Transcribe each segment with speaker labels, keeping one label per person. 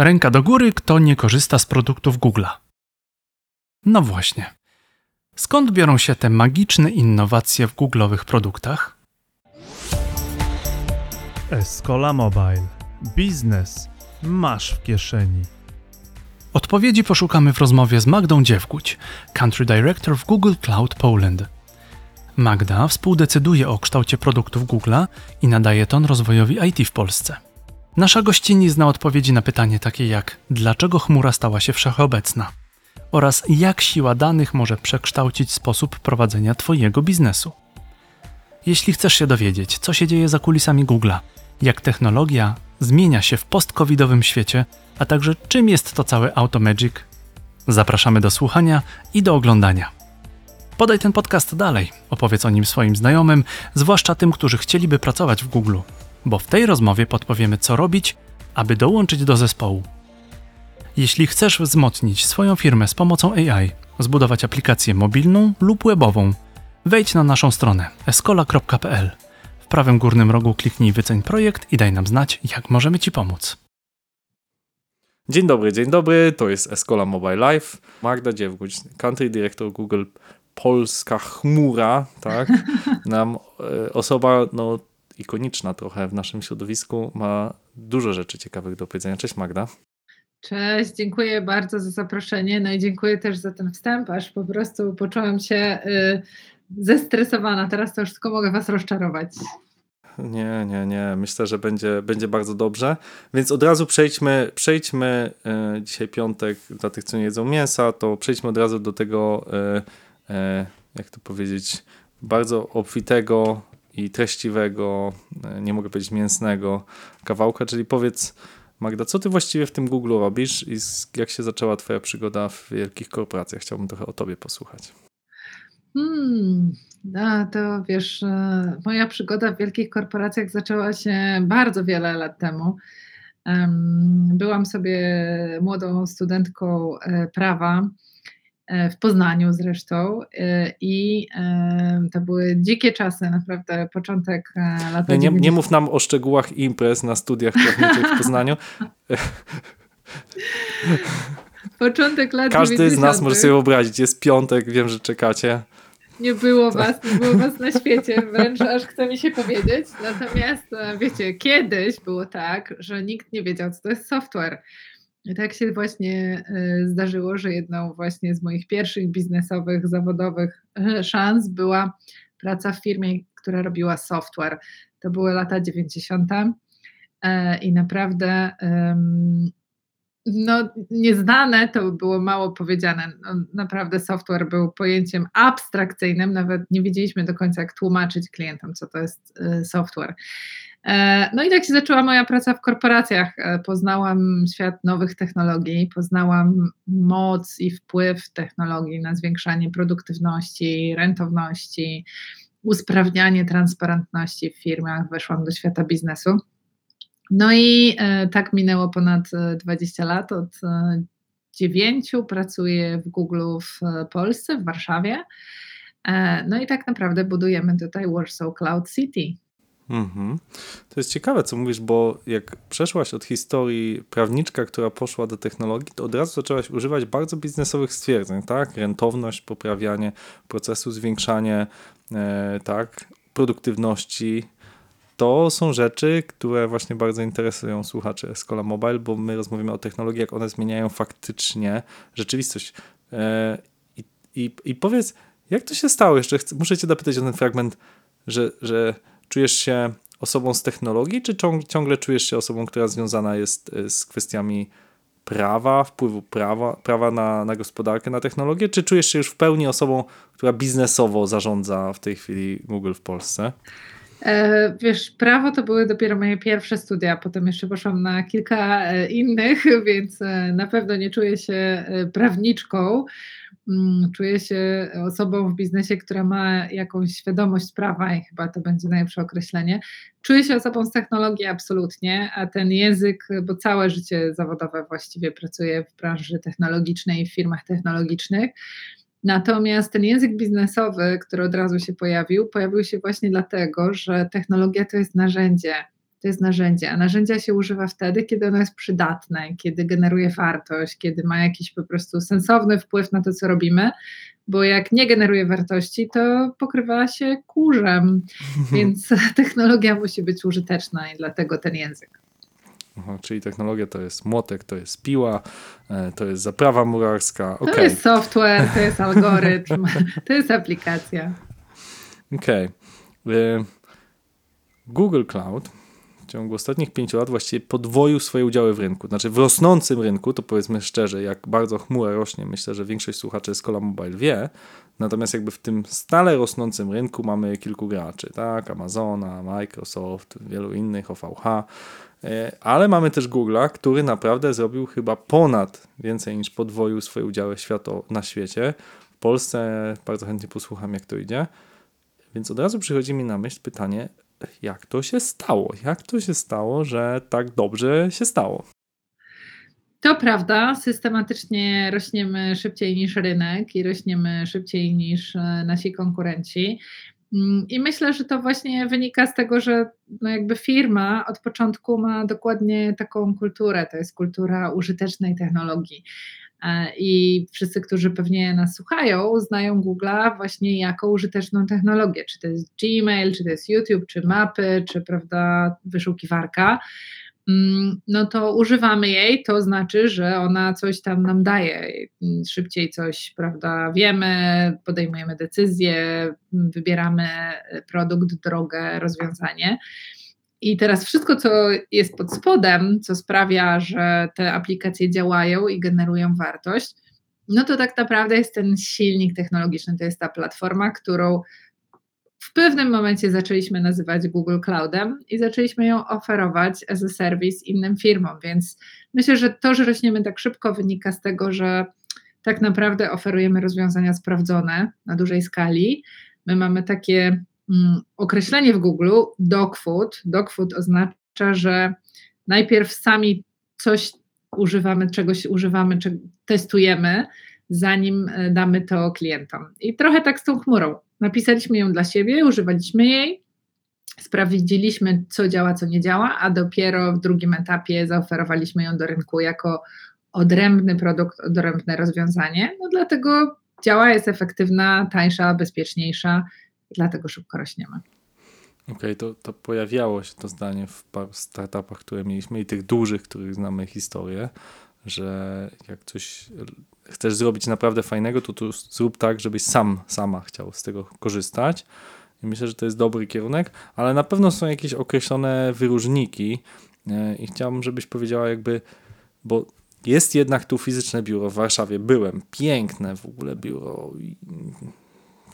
Speaker 1: Ręka do góry, kto nie korzysta z produktów Google'a. No właśnie. Skąd biorą się te magiczne innowacje w Google'owych produktach?
Speaker 2: Escola Mobile. Biznes masz w kieszeni.
Speaker 1: Odpowiedzi poszukamy w rozmowie z Magdą Dziewkuć, Country Director w Google Cloud Poland. Magda współdecyduje o kształcie produktów Google'a i nadaje ton rozwojowi IT w Polsce. Nasza gościni zna odpowiedzi na pytanie takie jak dlaczego chmura stała się wszechobecna oraz jak siła danych może przekształcić sposób prowadzenia Twojego biznesu. Jeśli chcesz się dowiedzieć, co się dzieje za kulisami Google'a, jak technologia zmienia się w post-covidowym świecie, a także czym jest to całe Automagic, zapraszamy do słuchania i do oglądania. Podaj ten podcast dalej, opowiedz o nim swoim znajomym, zwłaszcza tym, którzy chcieliby pracować w Google, bo w tej rozmowie podpowiemy, co robić, aby dołączyć do zespołu. Jeśli chcesz wzmocnić swoją firmę z pomocą AI, zbudować aplikację mobilną lub webową, wejdź na naszą stronę escola.pl. W prawym górnym rogu kliknij wyceń projekt i daj nam znać, jak możemy Ci pomóc.
Speaker 3: Dzień dobry, dzień dobry, to jest Escola Mobile Life. Magda Dziewguć, Country Director Google Polska Chmura, tak? Nam e, osoba no, ikoniczna trochę w naszym środowisku ma dużo rzeczy ciekawych do powiedzenia. Cześć Magda.
Speaker 4: Cześć, dziękuję bardzo za zaproszenie. No i dziękuję też za ten wstęp, aż po prostu poczułam się y, zestresowana. Teraz to już tylko mogę Was rozczarować.
Speaker 3: Nie, nie, nie. Myślę, że będzie, będzie bardzo dobrze. Więc od razu przejdźmy, przejdźmy e, dzisiaj piątek, dla tych, co nie jedzą mięsa, to przejdźmy od razu do tego, e, jak to powiedzieć, bardzo obfitego i treściwego, e, nie mogę powiedzieć mięsnego kawałka, czyli powiedz Magda, co ty właściwie w tym Google robisz i jak się zaczęła twoja przygoda w wielkich korporacjach? Chciałbym trochę o tobie posłuchać.
Speaker 4: Hmm, no to wiesz, e, moja przygoda w wielkich korporacjach zaczęła się bardzo wiele lat temu. Byłam sobie młodą studentką e, prawa w Poznaniu zresztą i to były dzikie czasy, naprawdę początek lat
Speaker 3: nie, nie, nie mów nam o szczegółach imprez na studiach prawniczych w Poznaniu.
Speaker 4: Początek lat
Speaker 3: Każdy 90. z nas może sobie wyobrazić, jest piątek, wiem, że czekacie.
Speaker 4: Nie było was, nie było was na świecie, wręcz aż chce mi się powiedzieć. Natomiast e, wiecie, kiedyś było tak, że nikt nie wiedział, co to jest software. I tak się właśnie e, zdarzyło, że jedną właśnie z moich pierwszych biznesowych, zawodowych e, szans była praca w firmie, która robiła software. To były lata 90. I naprawdę no, nieznane to było mało powiedziane. No, naprawdę software był pojęciem abstrakcyjnym, nawet nie wiedzieliśmy do końca, jak tłumaczyć klientom, co to jest software. E, no i tak się zaczęła moja praca w korporacjach. E, poznałam świat nowych technologii, poznałam moc i wpływ technologii na zwiększanie produktywności, rentowności, usprawnianie transparentności w firmach. Weszłam do świata biznesu. No i e, tak minęło ponad 20 e, lat. Od dziewięciu pracuję w Google w Polsce, w Warszawie. No i tak naprawdę budujemy tutaj Warsaw Cloud City.
Speaker 3: Mhm. To jest ciekawe, co mówisz, bo jak przeszłaś od historii prawniczka, która poszła do technologii, to od razu zaczęłaś używać bardzo biznesowych stwierdzeń, tak? Rentowność, poprawianie procesu, zwiększanie e, tak, produktywności, to są rzeczy, które właśnie bardzo interesują słuchaczy Escola Mobile, bo my rozmawiamy o technologii, jak one zmieniają faktycznie rzeczywistość. E, I, i, i powiedz, jak to się stało? Jeszcze chcę, muszę cię dopytać o ten fragment, że, że czujesz się osobą z technologii, czy ciągle czujesz się osobą, która związana jest e, z kwestiami prawa, wpływu prawa, prawa na, na gospodarkę, na technologię, czy czujesz się już w pełni osobą, która biznesowo zarządza w tej chwili Google w Polsce?
Speaker 4: E, wiesz, prawo to były dopiero moje pierwsze studia, potem jeszcze poszłam na kilka e, innych, więc e, na pewno nie czuję się prawniczką. Mm, czuję się osobą w biznesie, która ma jakąś świadomość prawa i chyba to będzie najlepsze określenie. Czuję się osobą z technologii absolutnie, a ten język, bo całe życie zawodowe właściwie pracuję w branży technologicznej, w firmach technologicznych, Natomiast ten język biznesowy, który od razu się pojawił, pojawił się właśnie dlatego, że technologia to jest narzędzie to jest narzędzie, a narzędzia się używa wtedy, kiedy ono jest przydatne, kiedy generuje wartość, kiedy ma jakiś po prostu sensowny wpływ na to, co robimy, bo jak nie generuje wartości, to pokrywa się kurzem, więc technologia musi być użyteczna i dlatego ten język.
Speaker 3: Aha, czyli technologia to jest młotek, to jest piła, e, to jest zaprawa murarska. Okay.
Speaker 4: To jest software, to jest algorytm, to jest aplikacja.
Speaker 3: Okej. Okay. Google Cloud w ciągu ostatnich pięciu lat właściwie podwoił swoje udziały w rynku. Znaczy w rosnącym rynku, to powiedzmy szczerze, jak bardzo chmura rośnie, myślę, że większość słuchaczy z Cola Mobile wie, natomiast jakby w tym stale rosnącym rynku mamy kilku graczy, tak, Amazona, Microsoft, wielu innych, OVH, e, ale mamy też Google'a, który naprawdę zrobił chyba ponad więcej niż podwoił swoje udziały świato, na świecie. W Polsce bardzo chętnie posłucham, jak to idzie. Więc od razu przychodzi mi na myśl pytanie, jak to się stało? Jak to się stało, że tak dobrze się stało?
Speaker 4: To prawda, systematycznie rośniemy szybciej niż rynek i rośniemy szybciej niż e, nasi konkurenci. Mm, I myślę, że to właśnie wynika z tego, że no jakby firma od początku ma dokładnie taką kulturę, to jest kultura użytecznej technologii. E, I wszyscy, którzy pewnie nas słuchają, znają Google'a właśnie jako użyteczną technologię. Czy to jest Gmail, czy to jest YouTube, czy mapy, czy prawda, wyszukiwarka. Mm, no to używamy jej, to znaczy, że ona coś tam nam daje. Szybciej coś, prawda, wiemy, podejmujemy decyzje, wybieramy produkt, drogę, rozwiązanie. I teraz wszystko, co jest pod spodem, co sprawia, że te aplikacje działają i generują wartość, no to tak naprawdę jest ten silnik technologiczny, to jest ta platforma, którą w pewnym momencie zaczęliśmy nazywać Google Cloudem i zaczęliśmy ją oferować as a service innym firmom, więc myślę, że to, że rośniemy tak szybko wynika z tego, że tak naprawdę oferujemy rozwiązania sprawdzone na dużej skali. My mamy takie Mm, określenie w Google dogfood. Dogfood oznacza, że najpierw sami coś używamy, czegoś używamy, czy testujemy, zanim e, damy to klientom. I trochę tak z tą chmurą. Napisaliśmy ją dla siebie, używaliśmy jej, sprawdziliśmy, co działa, co nie działa, a dopiero w drugim etapie zaoferowaliśmy ją do rynku jako odrębny produkt, odrębne rozwiązanie. No dlatego działa, jest efektywna, tańsza, bezpieczniejsza dlatego szybko rośniemy.
Speaker 3: Okej, okay, to, to pojawiało się to zdanie w startupach, które mieliśmy i tych dużych, których znamy historię, że jak coś chcesz zrobić naprawdę fajnego, to, to zrób tak, żebyś sam, sama chciał z tego korzystać. I myślę, że to jest dobry kierunek, ale na pewno są jakieś określone wyróżniki e, i chciałbym, żebyś powiedziała jakby, bo jest jednak tu fizyczne biuro w Warszawie, byłem, piękne w ogóle biuro,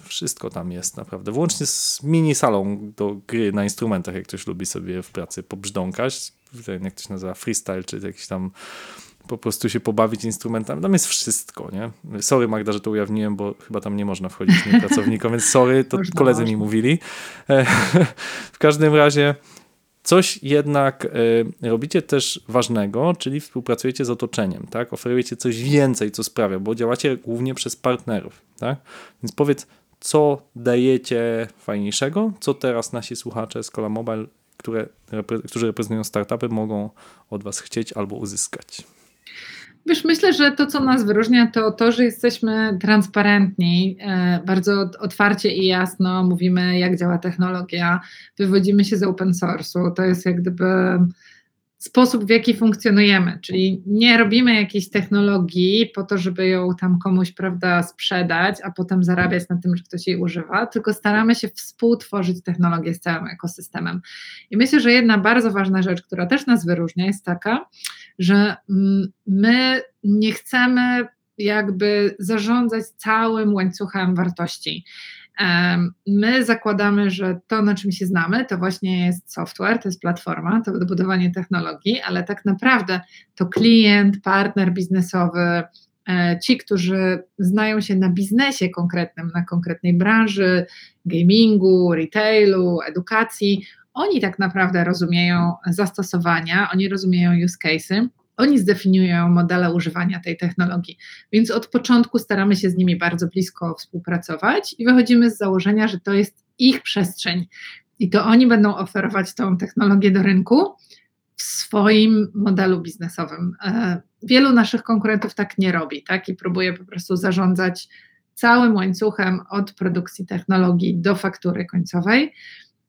Speaker 3: wszystko tam jest naprawdę. Włącznie z mini salą do gry na instrumentach, jak ktoś lubi sobie w pracy pobrzdąkać. Jak to się nazywa, freestyle, czy jakiś tam po prostu się pobawić instrumentami. Tam jest wszystko, nie? Sorry Magda, że to ujawniłem, bo chyba tam nie można wchodzić nie pracownikom, więc sorry, to można, koledzy mi mówili. E, w każdym razie coś jednak y, robicie też ważnego, czyli współpracujecie z otoczeniem, tak? Oferujecie coś więcej, co sprawia, bo działacie głównie przez partnerów, tak? Więc powiedz, co dajecie fajniejszego, co teraz nasi słuchacze z Cola Mobile, które, którzy reprezentują startupy, mogą od Was chcieć albo uzyskać?
Speaker 4: Wiesz, myślę, że to, co nas wyróżnia, to to, że jesteśmy transparentni, e, bardzo otwarcie i jasno mówimy, jak działa technologia, wywodzimy się z open source'u. To jest jak gdyby sposób, w jaki funkcjonujemy, czyli nie robimy jakiejś technologii po to, żeby ją tam komuś, prawda, sprzedać, a potem zarabiać na tym, że ktoś jej używa, tylko staramy się współtworzyć technologię z całym ekosystemem. I myślę, że jedna bardzo ważna rzecz, która też nas wyróżnia, jest taka, że mm, my nie chcemy jakby zarządzać całym łańcuchem wartości. My zakładamy, że to, na czym się znamy, to właśnie jest software, to jest platforma, to budowanie technologii, ale tak naprawdę to klient, partner biznesowy, e, ci, którzy znają się na biznesie konkretnym, na konkretnej branży, gamingu, retailu, edukacji, oni tak naprawdę rozumieją zastosowania, oni rozumieją use cases oni zdefiniują modele używania tej technologii, więc od początku staramy się z nimi bardzo blisko współpracować i wychodzimy z założenia, że to jest ich przestrzeń. i to oni będą oferować tą technologię do rynku w swoim modelu biznesowym. E, wielu naszych konkurentów tak nie robi, tak? I próbuje po prostu zarządzać całym łańcuchem od produkcji technologii do faktury końcowej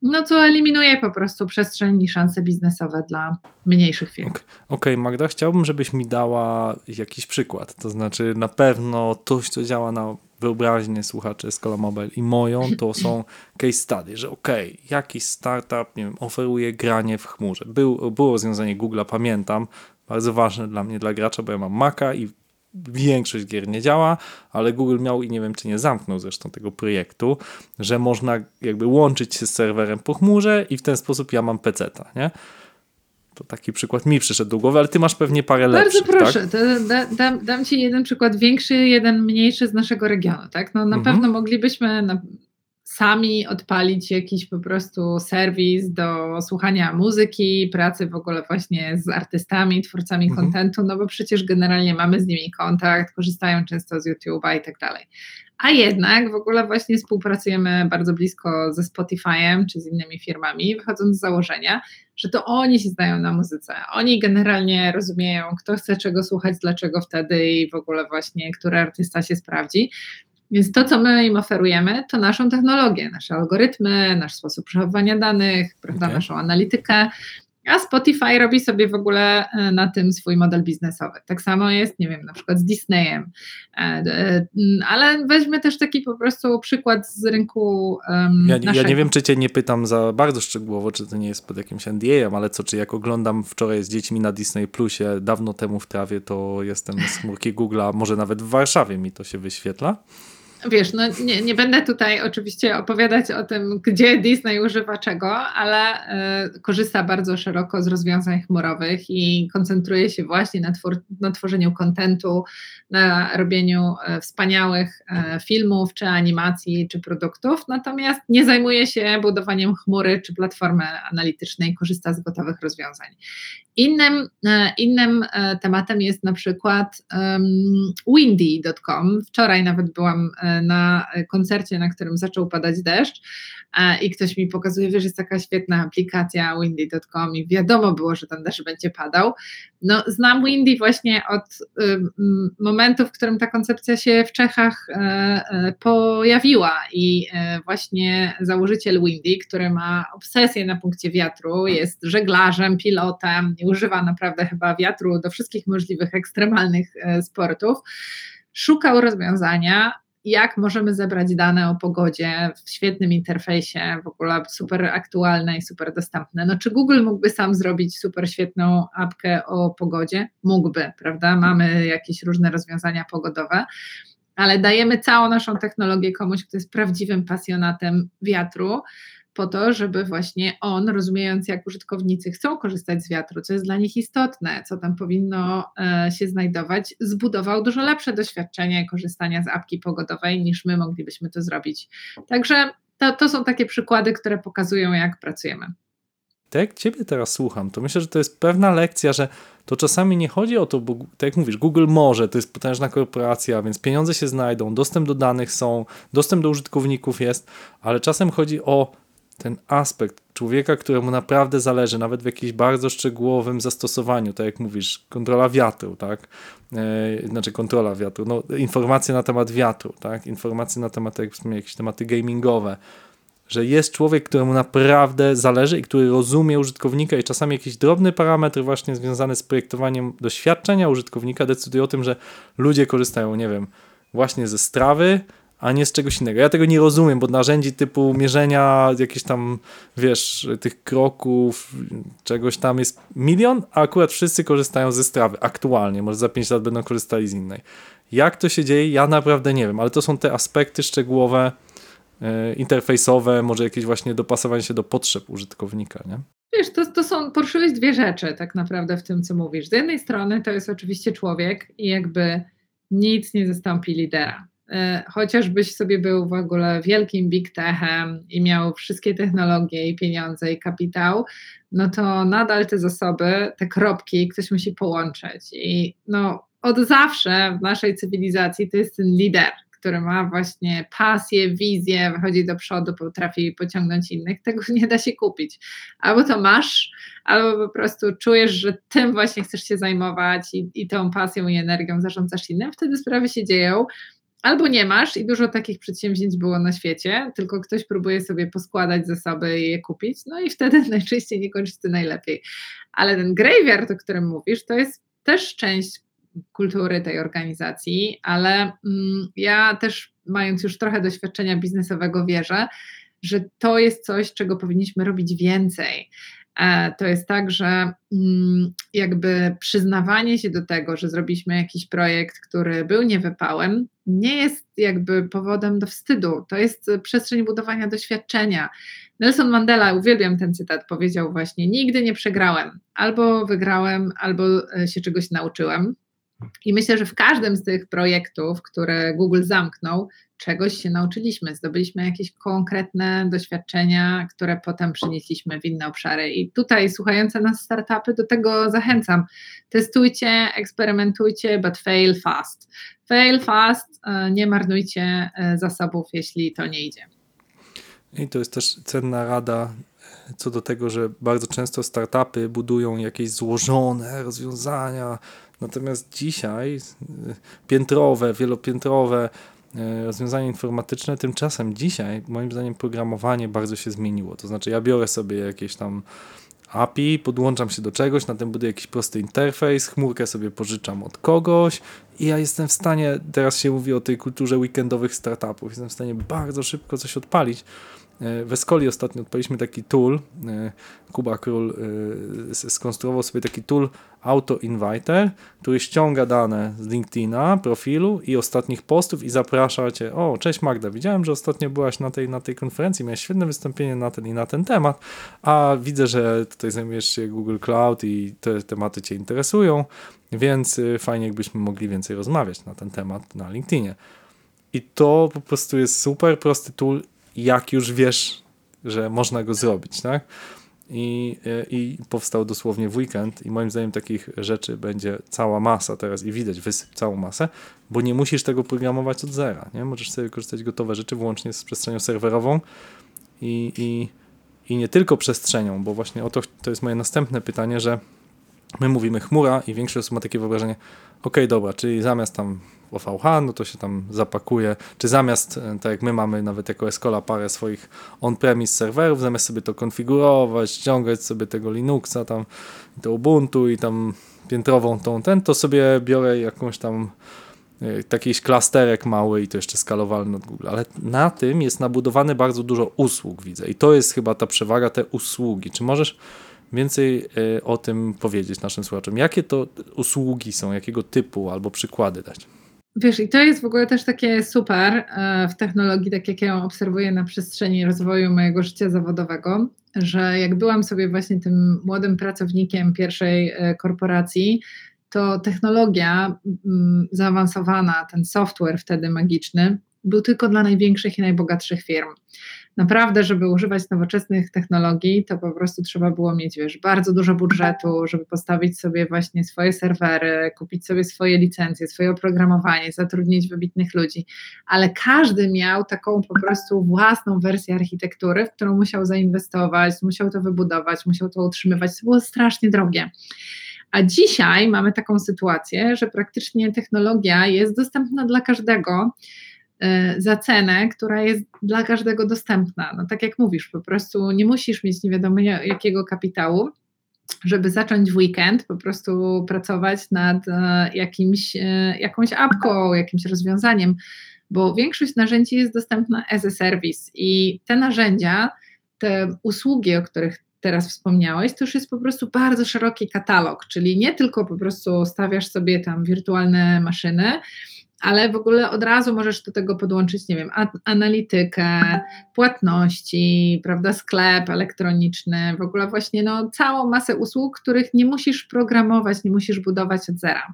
Speaker 4: no co eliminuje po prostu przestrzeń i szanse biznesowe dla mniejszych firm.
Speaker 3: Okej, okay, Magda, chciałbym, żebyś mi dała jakiś przykład. To znaczy, na pewno coś, co działa na wyobraźnię słuchaczy Escola Mobile i moją, to są case study, że okej, okay, jakiś startup, nie wiem, oferuje granie w chmurze. Był, było rozwiązanie Google'a, pamiętam, bardzo ważne dla mnie, dla gracza, bo ja mam Maca i większość gier nie działa, ale Google miał i nie wiem, czy nie zamknął zresztą tego projektu, że można jakby łączyć się z serwerem po chmurze i w ten sposób ja mam PC-ta, nie? To taki przykład mi przyszedł do głowy, ale ty masz pewnie parę
Speaker 4: Bardzo
Speaker 3: lepszych,
Speaker 4: Bardzo proszę,
Speaker 3: tak?
Speaker 4: da, dam, dam ci jeden przykład większy, jeden mniejszy z naszego regionu, tak? No na mhm. pewno moglibyśmy na, sami odpalić jakiś po prostu serwis do słuchania muzyki, pracy w ogóle właśnie z artystami, twórcami mhm. kontentu, no bo przecież generalnie mamy z nimi kontakt, korzystają często z YouTube'a i tak dalej. A jednak w ogóle właśnie współpracujemy bardzo blisko ze Spotify'em czy z innymi firmami, wychodząc z założenia, że to oni się znają na muzyce. Oni generalnie rozumieją, kto chce czego słuchać, dlaczego wtedy i w ogóle właśnie, który artysta się sprawdzi. Więc to, co my im oferujemy, to naszą technologię, nasze algorytmy, nasz sposób przechowywania danych, prawda, okay. naszą analitykę, a Spotify robi sobie w ogóle e, na tym swój model biznesowy. Tak samo jest, nie wiem, na przykład z Disneyem. E, e, ale weźmy też taki po prostu przykład z rynku. Um,
Speaker 3: ja, ja, nie wiem, czy cię nie pytam za bardzo szczegółowo, czy to nie jest pod jakimś NDA-em, ale co, czy jak oglądam wczoraj z dziećmi na Disney Plusie, dawno temu w trawie, to jestem z chmurki Google'a, może nawet w Warszawie mi to się wyświetla
Speaker 4: wiesz, no nie, nie będę tutaj oczywiście opowiadać o tym, gdzie Disney używa czego, ale y, korzysta bardzo szeroko z rozwiązań chmurowych i koncentruje się właśnie na, twór, na tworzeniu kontentu, na robieniu y, wspaniałych y, filmów, czy animacji, czy produktów, natomiast nie zajmuje się budowaniem chmury czy platformy analitycznej, korzysta z gotowych rozwiązań. Innym, innym tematem jest na przykład windy.com. Wczoraj nawet byłam na koncercie, na którym zaczął padać deszcz e, i ktoś mi pokazuje, wiesz, jest taka świetna aplikacja windy.com i wiadomo było, że ten deszcz będzie padał. No, znam Windy właśnie od momentu, w którym ta koncepcja się w Czechach e, e, pojawiła i właśnie założyciel Windy, który ma obsesję na punkcie wiatru, jest żeglarzem, pilotem i używa naprawdę chyba wiatru do wszystkich możliwych ekstremalnych sportów szukał rozwiązania, jak możemy zebrać dane o pogodzie w świetnym interfejsie, w ogóle super aktualne i super dostępne. No czy Google mógłby sam zrobić super świetną apkę o pogodzie? Mógłby, prawda? Mamy jakieś różne rozwiązania pogodowe, ale dajemy całą naszą technologię komuś, kto jest prawdziwym pasjonatem wiatru, po to, żeby właśnie on, rozumiejąc jak użytkownicy chcą korzystać z wiatru, co jest dla nich istotne, co tam powinno e, się znajdować, zbudował dużo lepsze doświadczenie korzystania z apki pogodowej niż my moglibyśmy to zrobić. Także to, to są takie przykłady, które pokazują, jak pracujemy.
Speaker 3: Tak jak Ciebie teraz słucham, to myślę, że to jest pewna lekcja, że to czasami nie chodzi o to, bo tak jak mówisz, Google może, to jest potężna korporacja, więc pieniądze się znajdą, dostęp do danych są, dostęp do użytkowników jest, ale czasem chodzi o ten aspekt człowieka, któremu naprawdę zależy, nawet w jakimś bardzo szczegółowym zastosowaniu, tak jak mówisz, kontrola wiatru, tak? E, znaczy kontrola wiatru, no, informacje na temat wiatru, tak? Informacje na temat, jak wspomniałem, jakieś tematy gamingowe, że jest człowiek, któremu naprawdę zależy i który rozumie użytkownika i czasami jakiś drobny parametr właśnie związany z projektowaniem doświadczenia użytkownika decyduje o tym, że ludzie korzystają, nie wiem, właśnie ze strawy, a nie z czegoś innego. Ja tego nie rozumiem, bo narzędzi typu mierzenia jakichś tam, wiesz, tych kroków, czegoś tam jest milion, a akurat wszyscy korzystają ze strawy aktualnie. Może za 5 lat będą korzystali z innej. Jak to się dzieje? Ja naprawdę nie wiem, ale to są te aspekty szczegółowe, e, interfejsowe, może jakieś właśnie dopasowanie się do potrzeb użytkownika, nie?
Speaker 4: Wiesz, to, to są, poruszyłeś dwie rzeczy tak naprawdę w tym, co mówisz. Z jednej strony to jest oczywiście człowiek i jakby nic nie zastąpi lidera chociażbyś sobie był w ogóle wielkim big techem i miał wszystkie technologie i pieniądze i kapitał, no to nadal te zasoby, te kropki ktoś musi połączyć. I no, od zawsze w naszej cywilizacji to jest ten lider, który ma właśnie pasję, wizję, wychodzi do przodu, potrafi pociągnąć innych, tego nie da się kupić. Albo to masz, albo po prostu czujesz, że tym właśnie chcesz się zajmować i, i tą pasją i energią zarządzasz innym, wtedy sprawy się dzieją. Albo nie masz i dużo takich przedsięwzięć było na świecie, tylko ktoś próbuje sobie poskładać zasoby i je kupić, no i wtedy najczęściej nie kończy to najlepiej. Ale ten graveyard, o którym mówisz, to jest też część kultury tej organizacji, ale mm, ja też, mając już trochę doświadczenia biznesowego, wierzę, że to jest coś, czego powinniśmy robić więcej. E, to jest tak, że mm, jakby przyznawanie się do tego, że zrobiliśmy jakiś projekt, który był niewypałem, nie jest jakby powodem do wstydu. To jest przestrzeń budowania doświadczenia. Nelson Mandela, uwielbiam ten cytat, powiedział właśnie: Nigdy nie przegrałem. Albo wygrałem, albo e, się czegoś nauczyłem. I myślę, że w każdym z tych projektów, które Google zamknął, czegoś się nauczyliśmy, zdobyliśmy jakieś konkretne doświadczenia, które potem przynieśliśmy w inne obszary. I tutaj słuchające nas startupy do tego zachęcam. Testujcie, eksperymentujcie, but fail fast. Fail fast, e, nie marnujcie e, zasobów, jeśli to nie idzie.
Speaker 3: I to jest też cenna rada co do tego, że bardzo często startupy budują jakieś złożone rozwiązania, natomiast dzisiaj piętrowe, wielopiętrowe e, rozwiązania informatyczne, tymczasem dzisiaj moim zdaniem programowanie bardzo się zmieniło. To znaczy ja biorę sobie jakieś tam API, podłączam się do czegoś, na tym buduję jakiś prosty interfejs, chmurkę sobie pożyczam od kogoś i ja jestem w stanie, teraz się mówi o tej kulturze weekendowych startupów, jestem w stanie bardzo szybko coś odpalić, w Escoli ostatnio odpaliśmy taki tool, e, Kuba Król e, skonstruował sobie taki tool Auto Inviter, który ściąga dane z LinkedIna, profilu i ostatnich postów i zaprasza cię, o cześć Magda, widziałem, że ostatnio byłaś na tej, na tej konferencji, miałeś świetne wystąpienie na ten i na ten temat, a widzę, że tutaj zajmujesz się Google Cloud i te tematy cię interesują, więc fajnie jakbyśmy mogli więcej rozmawiać na ten temat na LinkedInie. I to po prostu jest super prosty tool jak już wiesz, że można go zrobić, tak? I, I powstał dosłownie w weekend i moim zdaniem takich rzeczy będzie cała masa teraz i widać wysyp całą masę, bo nie musisz tego programować od zera, nie? Możesz sobie wykorzystać gotowe rzeczy włącznie z przestrzenią serwerową i, i, i nie tylko przestrzenią, bo właśnie o to, to jest moje następne pytanie, że my mówimy chmura i większość osób ma takie wyobrażenie, ok, dobra, czyli zamiast tam OVH, no to się tam zapakuje, czy zamiast, e, tak jak my mamy nawet jako Escola parę swoich on-premise serwerów, zamiast sobie to konfigurować, ściągać sobie tego Linuxa, tam to Ubuntu i tam piętrową tą ten, to sobie biorę jakąś tam e, takiś klasterek mały i to jeszcze skalowalny od Google, ale na tym jest nabudowane bardzo dużo usług, widzę i to jest chyba ta przewaga, te usługi. Czy możesz więcej e, o tym powiedzieć naszym słuchaczom? Jakie to usługi są, jakiego typu albo przykłady dać?
Speaker 4: Wiesz, i to jest w ogóle też takie super e, w technologii, tak jak ja ją obserwuję na przestrzeni rozwoju mojego życia zawodowego, że jak byłam sobie właśnie tym młodym pracownikiem pierwszej e, korporacji, to technologia mm, zaawansowana, ten software wtedy magiczny, był tylko dla największych i najbogatszych firm naprawdę, żeby używać nowoczesnych technologii, to po prostu trzeba było mieć, wiesz, bardzo dużo budżetu, żeby postawić sobie właśnie swoje serwery, kupić sobie swoje licencje, swoje oprogramowanie, zatrudnić wybitnych ludzi, ale każdy miał taką po prostu własną wersję architektury, w którą musiał zainwestować, musiał to wybudować, musiał to utrzymywać, to było strasznie drogie. A dzisiaj mamy taką sytuację, że praktycznie technologia jest dostępna dla każdego. E, za cenę, która jest dla każdego dostępna. No tak jak mówisz, po prostu nie musisz mieć nie wiadomo jakiego kapitału, żeby zacząć w weekend po prostu pracować nad e, jakimś, e, jakąś apką, jakimś rozwiązaniem, bo większość narzędzi jest dostępna as a service i te narzędzia, te usługi, o których teraz wspomniałeś, to już jest po prostu bardzo szeroki katalog, czyli nie tylko po prostu stawiasz sobie tam wirtualne maszyny, ale w ogóle od razu możesz do tego podłączyć, nie wiem, analitykę, płatności, prawda, sklep elektroniczny, w ogóle właśnie no, całą masę usług, których nie musisz programować, nie musisz budować od zera.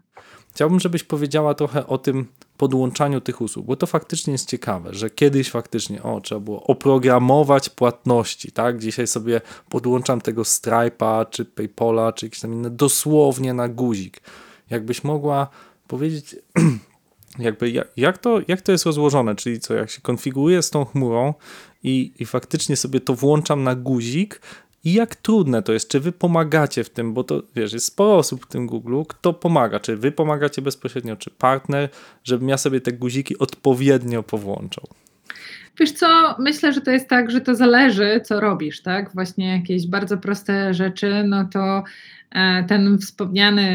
Speaker 3: Chciałbym, żebyś powiedziała trochę o tym podłączaniu tych usług, bo to faktycznie jest ciekawe, że kiedyś faktycznie, o, trzeba było oprogramować płatności, tak? Dzisiaj sobie podłączam tego Stripe'a, czy Paypola, czy jakieś tam inne, dosłownie na guzik. Jakbyś mogła powiedzieć jakby jak, jak, to, jak to jest rozłożone, czyli co, jak się konfiguruje z tą chmurą i, i faktycznie sobie to włączam na guzik? I jak trudne to jest, czy wy pomagacie w tym, bo to wiesz, jest sporo osób w tym Google, kto pomaga, czy wy pomagacie bezpośrednio, czy partner, żebym ja sobie te guziki odpowiednio powłączał.
Speaker 4: Wiesz co, myślę, że to jest tak, że to zależy, co robisz, tak? Właśnie jakieś bardzo proste rzeczy, no to e, ten wspomniany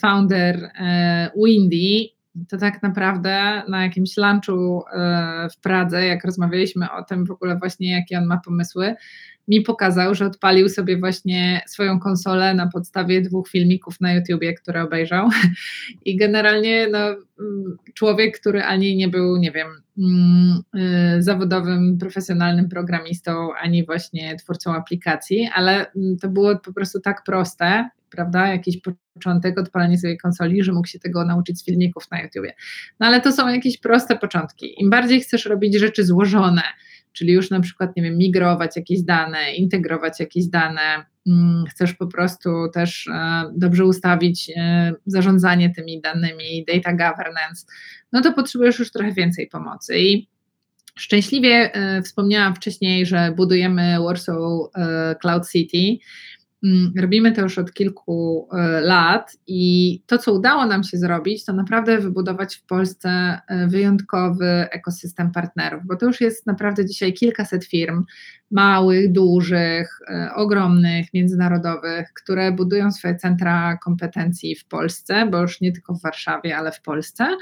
Speaker 4: founder e, Windy, to tak naprawdę na jakimś lunchu e, w Pradze, jak rozmawialiśmy o tym w ogóle właśnie, jakie on ma pomysły, mi pokazał, że odpalił sobie właśnie swoją konsolę na podstawie dwóch filmików na YouTubie, które obejrzał. I generalnie no, mm, człowiek, który ani nie był, nie wiem, mm, y, zawodowym, profesjonalnym programistą, ani właśnie twórcą aplikacji, ale mm, to było po prostu tak proste, prawda? Jakiś początek, odpalenie sobie konsoli, że mógł się tego nauczyć z filmików na YouTubie. No ale to są jakieś proste początki. Im bardziej chcesz robić rzeczy złożone, czyli już na przykład, nie wiem, migrować jakieś dane, integrować jakieś dane, mm, chcesz po prostu też e, dobrze ustawić e, zarządzanie tymi danymi, data governance, no to potrzebujesz już trochę więcej pomocy. I szczęśliwie e, wspomniałam wcześniej, że budujemy Warsaw Cloud City robimy to już od kilku e, lat i to, co udało nam się zrobić, to naprawdę wybudować w Polsce e, wyjątkowy ekosystem partnerów, bo to już jest naprawdę dzisiaj kilkaset firm, małych, dużych, e, ogromnych, międzynarodowych, które budują swoje centra kompetencji w Polsce, bo już nie tylko w Warszawie, ale w Polsce.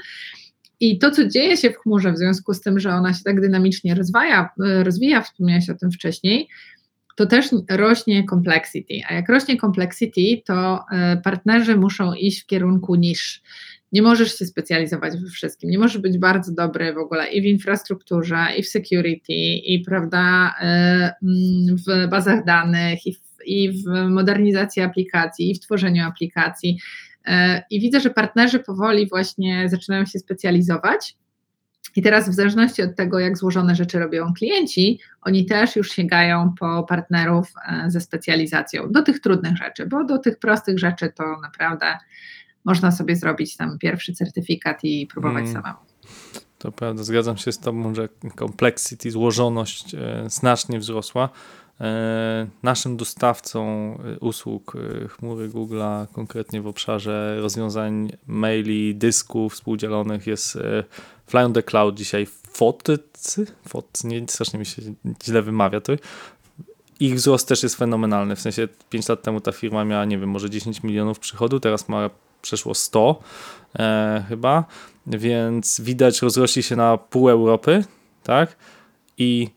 Speaker 4: I to, co dzieje się w chmurze, w związku z tym, że ona się tak dynamicznie rozwija, rozwija wspomniałeś o tym wcześniej, to też rośnie complexity. A jak rośnie complexity, to e, partnerzy muszą iść w kierunku niż. Nie możesz się specjalizować we wszystkim. Nie możesz być bardzo dobry w ogóle i w infrastrukturze, i w security, i prawda, e, mm, w bazach danych, i w, i w modernizacji aplikacji, i w tworzeniu aplikacji. E, I widzę, że partnerzy powoli właśnie zaczynają się specjalizować i teraz, w zależności od tego, jak złożone rzeczy robią klienci, oni też już sięgają po partnerów e, ze specjalizacją do tych trudnych rzeczy, bo do tych prostych rzeczy to naprawdę można sobie zrobić tam pierwszy certyfikat i próbować hmm. samemu.
Speaker 3: To prawda, zgadzam się z Tobą, że complexity, złożoność e, znacznie wzrosła. E, naszym dostawcą usług chmury Google'a, konkretnie w obszarze rozwiązań maili, dysków współdzielonych jest Fly on the Cloud dzisiaj Fotycy, Fot, nie, strasznie mi się źle wymawia to. Ich wzrost też jest fenomenalny, w sensie 5 lat temu ta firma miała, nie wiem, może 10 milionów przychodu, teraz ma przeszło 100 e, chyba, więc widać rozrośli się na pół Europy, tak? I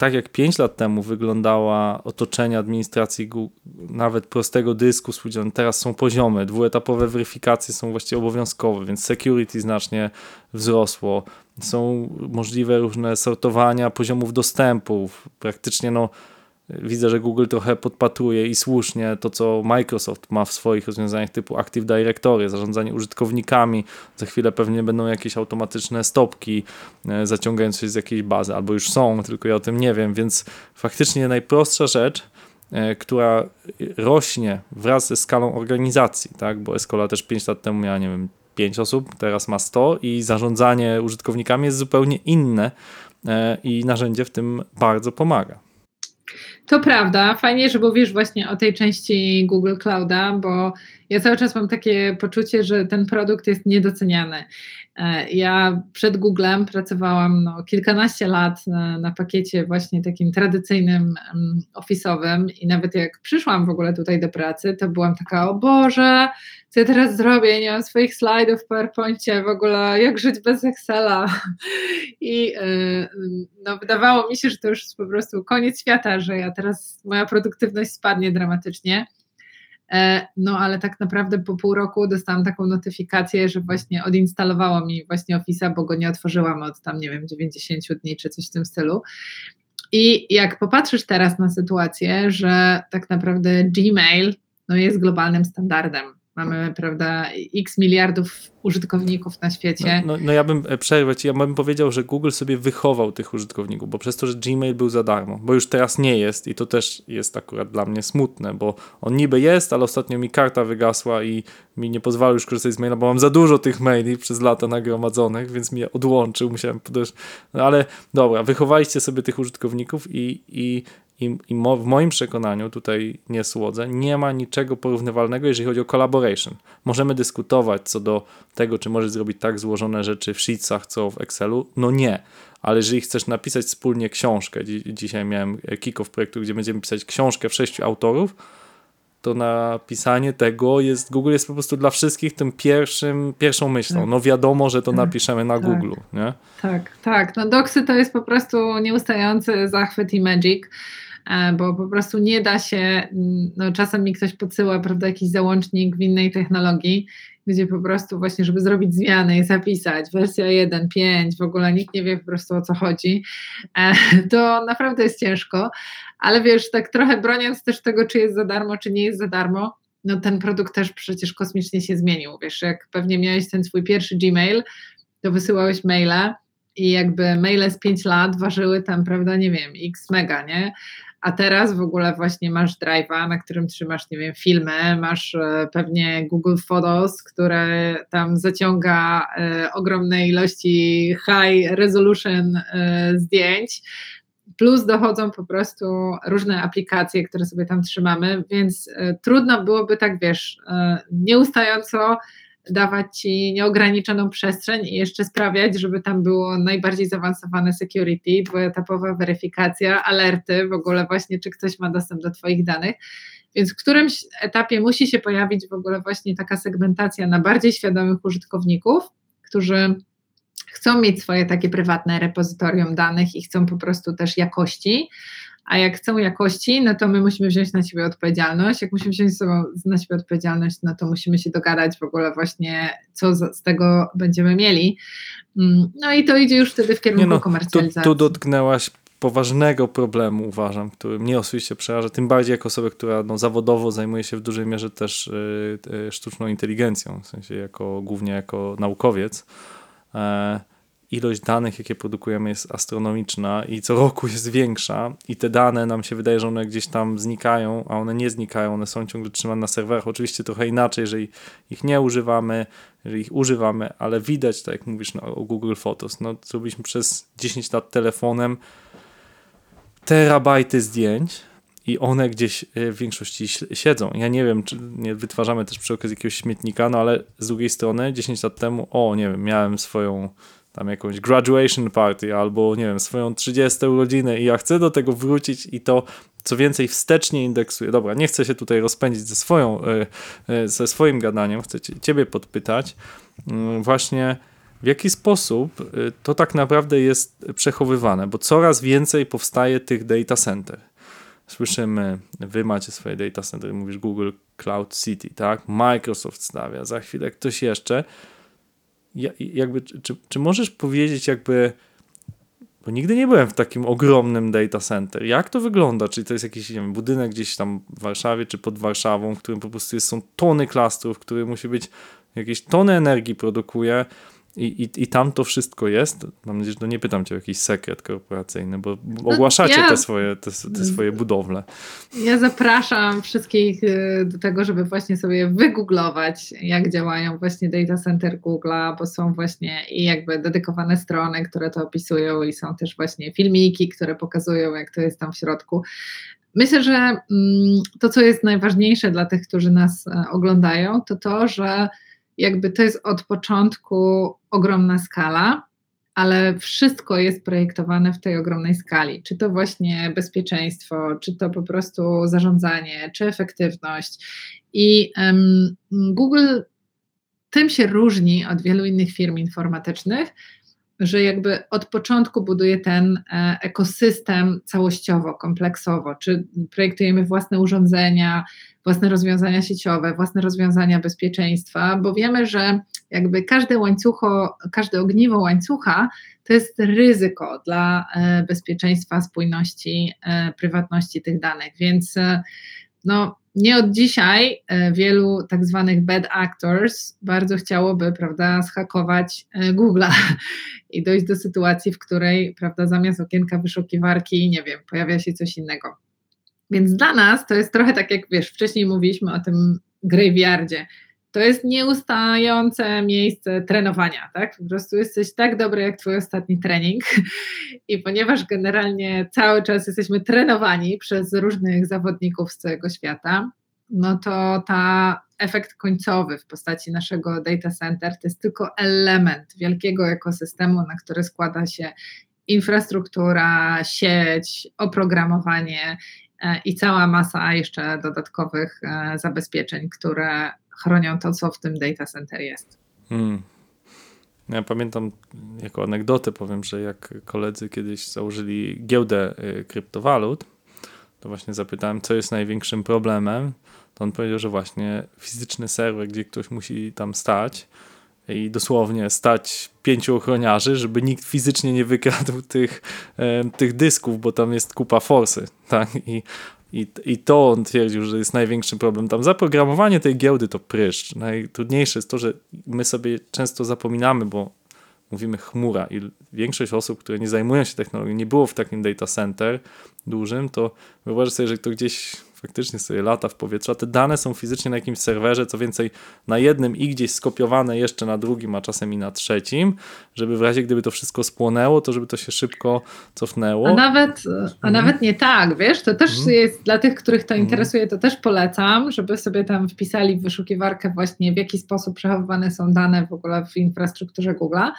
Speaker 3: tak jak 5 lat temu wyglądała otoczenie administracji nawet prostego dysku współdzielnego, teraz są poziome, dwuetapowe weryfikacje są właściwie obowiązkowe, więc security znacznie wzrosło. Są możliwe różne sortowania poziomów dostępów. Praktycznie no, Widzę, że Google trochę podpatruje i słusznie to, co Microsoft ma w swoich rozwiązaniach typu Active Directory, zarządzanie użytkownikami. Za chwilę pewnie będą jakieś automatyczne stopki e, zaciągające się z jakiejś bazy, albo już są, tylko ja o tym nie wiem, więc faktycznie najprostsza rzecz, e, która rośnie wraz ze skalą organizacji, tak? bo Escola też 5 lat temu miała, nie wiem, 5 osób, teraz ma 100 i zarządzanie użytkownikami jest zupełnie inne e, i narzędzie w tym bardzo pomaga.
Speaker 4: To prawda. Fajnie, że mówisz właśnie o tej części Google Clouda, bo ja cały czas mam takie poczucie, że ten produkt jest niedoceniany. E, ja przed Googlem pracowałam no, kilkanaście lat na, na pakiecie właśnie takim tradycyjnym, um, office'owym i nawet jak przyszłam w ogóle tutaj do pracy, to byłam taka, o Boże, co ja teraz zrobię, nie mam swoich slajdów w PowerPoincie, w ogóle jak żyć bez Excela. I yy, no, wydawało mi się, że to już jest po prostu koniec świata, że ja teraz, moja produktywność spadnie dramatycznie. E, no ale tak naprawdę po pół roku dostałam taką notyfikację, że właśnie odinstalowało mi właśnie Office'a, bo go nie otworzyłam od tam, nie wiem, 90 dni czy coś w tym stylu. I jak popatrzysz teraz na sytuację, że tak naprawdę Gmail no, jest globalnym standardem, Mamy, prawda, x miliardów użytkowników na świecie.
Speaker 3: No, no, no ja bym e, przerwał ci, ja bym powiedział, że Google sobie wychował tych użytkowników, bo przez to, że Gmail był za darmo, bo już teraz nie jest i to też jest akurat dla mnie smutne, bo on niby jest, ale ostatnio mi karta wygasła i mi nie pozwala już korzystać z maila, bo mam za dużo tych maili przez lata nagromadzonych, więc mnie odłączył, musiałem podejść. No ale dobra, wychowaliście sobie tych użytkowników i, i i, i mo, w moim przekonaniu, tutaj nie słodzę, nie ma niczego porównywalnego, jeżeli chodzi o collaboration. Możemy dyskutować co do tego, czy możesz zrobić tak złożone rzeczy w Sheetsach, co w Excelu. No nie. Ale jeżeli chcesz napisać wspólnie książkę, dzi dzisiaj miałem kick-off projektu, gdzie będziemy pisać książkę w sześciu autorów, to napisanie tego jest, Google jest po prostu dla wszystkich tym pierwszym, pierwszą myślą. No wiadomo, że to tak. napiszemy na tak. Google, nie?
Speaker 4: Tak, tak. No doksy to jest po prostu nieustający zachwyt i magic. E, bo po prostu nie da się, mm, no czasem mi ktoś podsyła, prawda, jakiś załącznik w innej technologii, gdzie po prostu właśnie, żeby zrobić zmiany i zapisać wersja 1.5, w ogóle nikt nie wie po prostu o co chodzi, e, to naprawdę jest ciężko, ale wiesz, tak trochę broniąc też tego, czy jest za darmo, czy nie jest za darmo, no ten produkt też przecież kosmicznie się zmienił, wiesz, jak pewnie miałeś ten swój pierwszy Gmail, to wysyłałeś maile i jakby maile z 5 lat ważyły tam, prawda, nie wiem, x mega, nie? A teraz w ogóle właśnie masz drive'a, na którym trzymasz, nie wiem, filmy, masz e, pewnie Google Photos, które tam zaciąga e, ogromne ilości high resolution e, zdjęć, plus dochodzą po prostu różne aplikacje, które sobie tam trzymamy, więc trudno byłoby tak, wiesz, nieustająco dawać ci nieograniczoną przestrzeń i jeszcze sprawiać, żeby tam było najbardziej zaawansowane security, dwuetapowa weryfikacja, alerty, w ogóle właśnie, czy ktoś ma dostęp do Twoich danych. Więc w którymś etapie musi się pojawić w ogóle właśnie taka segmentacja na bardziej świadomych użytkowników, którzy chcą mieć swoje takie prywatne repozytorium danych i chcą po prostu też jakości, a jak chcą jakości, no to my musimy wziąć na siebie odpowiedzialność. Jak musimy wziąć na siebie odpowiedzialność, no to musimy się dogadać w ogóle właśnie, co z tego będziemy mieli. Mm, no i to idzie już wtedy w kierunku no, komercjalizacji.
Speaker 3: Tu, tu dotknęłaś poważnego problemu, uważam, który mnie osobiście przeraża, tym bardziej jako osobę, która no, zawodowo zajmuje się w dużej mierze też y, y, sztuczną inteligencją, w sensie jako, głównie jako naukowiec. E, ilość danych, jakie produkujemy, jest astronomiczna i co roku jest większa, i te dane nam się wydaje, że one gdzieś tam znikają, a one nie znikają, one są ciągle trzymane na serwerach. Oczywiście trochę inaczej, jeżeli ich nie używamy, jeżeli ich używamy, ale widać, tak jak mówisz no, o Google Photos, no zrobiliśmy przez 10 lat telefonem terabajty zdjęć, i one gdzieś e, w większości siedzą. Ja nie wiem, czy nie wytwarzamy też przy okazji jakiegoś śmietnika, no ale z drugiej strony 10 lat temu, o nie wiem, miałem swoją tam jakąś graduation party albo nie wiem, swoją 30 urodzinę i ja chcę do tego wrócić i to co więcej wstecznie indeksuję. Dobra, nie chcę się tutaj rozpędzić ze, swoją, e, e, ze swoim gadaniem, chcę ciebie podpytać mm, właśnie w jaki sposób e, to tak naprawdę jest przechowywane, bo coraz więcej powstaje tych data center. Słyszymy, wy macie swoje data center, mówisz Google Cloud City, tak? Microsoft stawia, za chwilę ktoś jeszcze jakby, czy, czy możesz powiedzieć jakby, bo nigdy nie byłem w takim ogromnym data center. Jak to wygląda? Czy to jest jakiś nie wiem, budynek gdzieś tam w Warszawie, czy pod Warszawą, w którym po prostu jest, są tony klastrów, który musi być, jakieś tony energii produkuje, i, i, I tam to wszystko jest. Mam nadzieję, że to nie pytam cię o jakiś sekret korporacyjny, bo no, ogłaszacie ja, te, swoje, te, te, swoje budowle.
Speaker 4: Ja zapraszam wszystkich y, do tego, żeby właśnie sobie wygooglować, jak działają właśnie data center Google'a, bo są właśnie i jakby dedykowane strony, które to opisują i są też właśnie filmiki, które pokazują, jak to jest tam w środku. Myślę, że mm, to, co jest najważniejsze dla tych, którzy nas e, oglądają, to to, że jakby to jest od początku ogromna skala, ale wszystko jest projektowane w tej ogromnej skali. Czy to właśnie bezpieczeństwo, czy to po prostu zarządzanie, czy efektywność. I um, Google tym się różni od wielu innych firm informatycznych, że jakby od początku buduje ten e, ekosystem całościowo, kompleksowo, czy projektujemy własne urządzenia, własne rozwiązania sieciowe, własne rozwiązania bezpieczeństwa, bo wiemy, że jakby każde łańcucho, każde ogniwo łańcucha to jest ryzyko dla e, bezpieczeństwa, spójności, e, prywatności tych danych, więc no, nie od dzisiaj e, wielu tak zwanych bad actors bardzo chciałoby, prawda, schakować e, Google'a i dojść do sytuacji, w której, prawda, zamiast okienka wyszukiwarki, nie wiem, pojawia się coś innego. Więc dla nas to jest trochę tak, jak wiesz, wcześniej mówiliśmy o tym graveyardzie to jest nieustające miejsce trenowania, tak? Po prostu jesteś tak dobry jak twój ostatni trening i ponieważ generalnie cały czas jesteśmy trenowani przez różnych zawodników z całego świata, no to ta efekt końcowy w postaci naszego data center to jest tylko element wielkiego ekosystemu, na który składa się infrastruktura, sieć, oprogramowanie e, i cała masa jeszcze dodatkowych e, zabezpieczeń, które chronią to, co w tym data center jest. Hmm.
Speaker 3: Ja pamiętam jako anegdotę powiem, że jak koledzy kiedyś założyli giełdę y, kryptowalut, to właśnie zapytałem, co jest największym problemem. To on powiedział, że właśnie fizyczny serwer, gdzie ktoś musi tam stać i dosłownie stać pięciu ochroniarzy, żeby nikt fizycznie nie wykradł tych, tych dysków, bo tam jest kupa forsy. Tak? I i, I to on twierdził, że jest największy problem. Tam zaprogramowanie tej giełdy to pryszcz. Najtrudniejsze jest to, że my sobie często zapominamy, bo mówimy chmura i większość osób, które nie zajmują się technologią, nie było w takim data center dużym, to wyobraź sobie, że to gdzieś faktycznie sobie lata w powietrzu, a te dane są fizycznie na jakimś serwerze, co więcej na jednym i gdzieś skopiowane jeszcze na drugim, a czasem i na trzecim, żeby w razie gdyby to wszystko spłonęło, to żeby to się szybko cofnęło.
Speaker 4: A nawet, a mhm. nawet nie tak, wiesz, to też mhm. jest dla tych, których to mhm. interesuje, to też polecam, żeby sobie tam wpisali w wyszukiwarkę właśnie w jaki sposób przechowywane są dane w ogóle w infrastrukturze Google'a,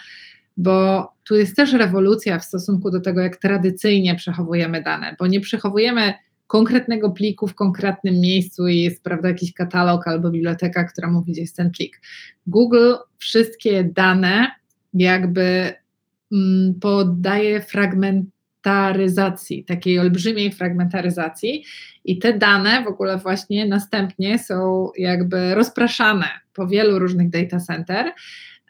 Speaker 4: bo tu jest też rewolucja w stosunku do tego, jak tradycyjnie przechowujemy dane, bo nie przechowujemy konkretnego pliku w konkretnym miejscu i jest prawda, jakiś katalog albo biblioteka, która mówi, gdzie jest ten plik. Google wszystkie dane jakby mm, poddaje fragmentaryzacji, takiej olbrzymiej fragmentaryzacji i te dane w ogóle właśnie następnie są jakby rozpraszane po wielu różnych data center.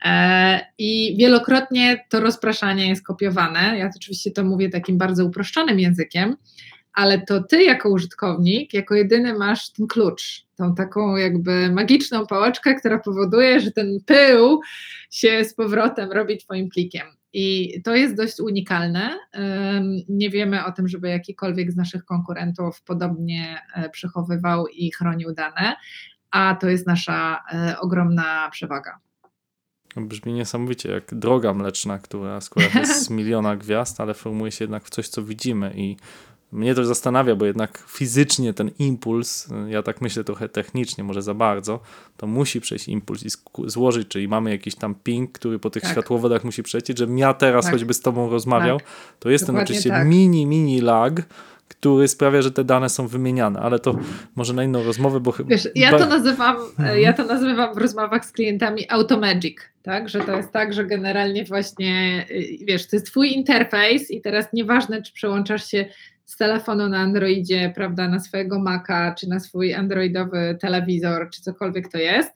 Speaker 4: E, I wielokrotnie to rozpraszanie jest kopiowane. Ja oczywiście to mówię takim bardzo uproszczonym językiem, ale to ty jako użytkownik, jako jedyny masz ten klucz, tą taką jakby magiczną pałeczkę, która powoduje, że ten pył się z powrotem robi twoim plikiem. I to jest dość unikalne. Nie wiemy o tym, żeby jakikolwiek z naszych konkurentów podobnie e, przechowywał i chronił dane, a to jest nasza e, ogromna przewaga.
Speaker 3: Brzmi niesamowicie jak droga mleczna, która składa się z miliona gwiazd, ale formuje się jednak w coś, co widzimy i mnie to zastanawia, bo jednak fizycznie ten impuls, ja tak myślę trochę technicznie, może za bardzo, to musi przejść impuls i złożyć, czyli mamy jakiś tam ping, który po tych tak. światłowodach musi przejść, żebym ja teraz tak. choćby z tobą rozmawiał, tak. to jest ten oczywiście tak. mini, mini lag, który sprawia, że te dane są wymieniane, ale to może na inną rozmowę, bo chyba...
Speaker 4: Wiesz, ja to nazywam, mhm. ja to nazywam w rozmowach z klientami automagic, tak, że to jest tak, że generalnie właśnie, y, wiesz, to jest twój interfejs i teraz nieważne, czy przełączasz się z telefonu na Androidzie, prawda, na swojego Maca, czy na swój androidowy telewizor, czy cokolwiek to jest.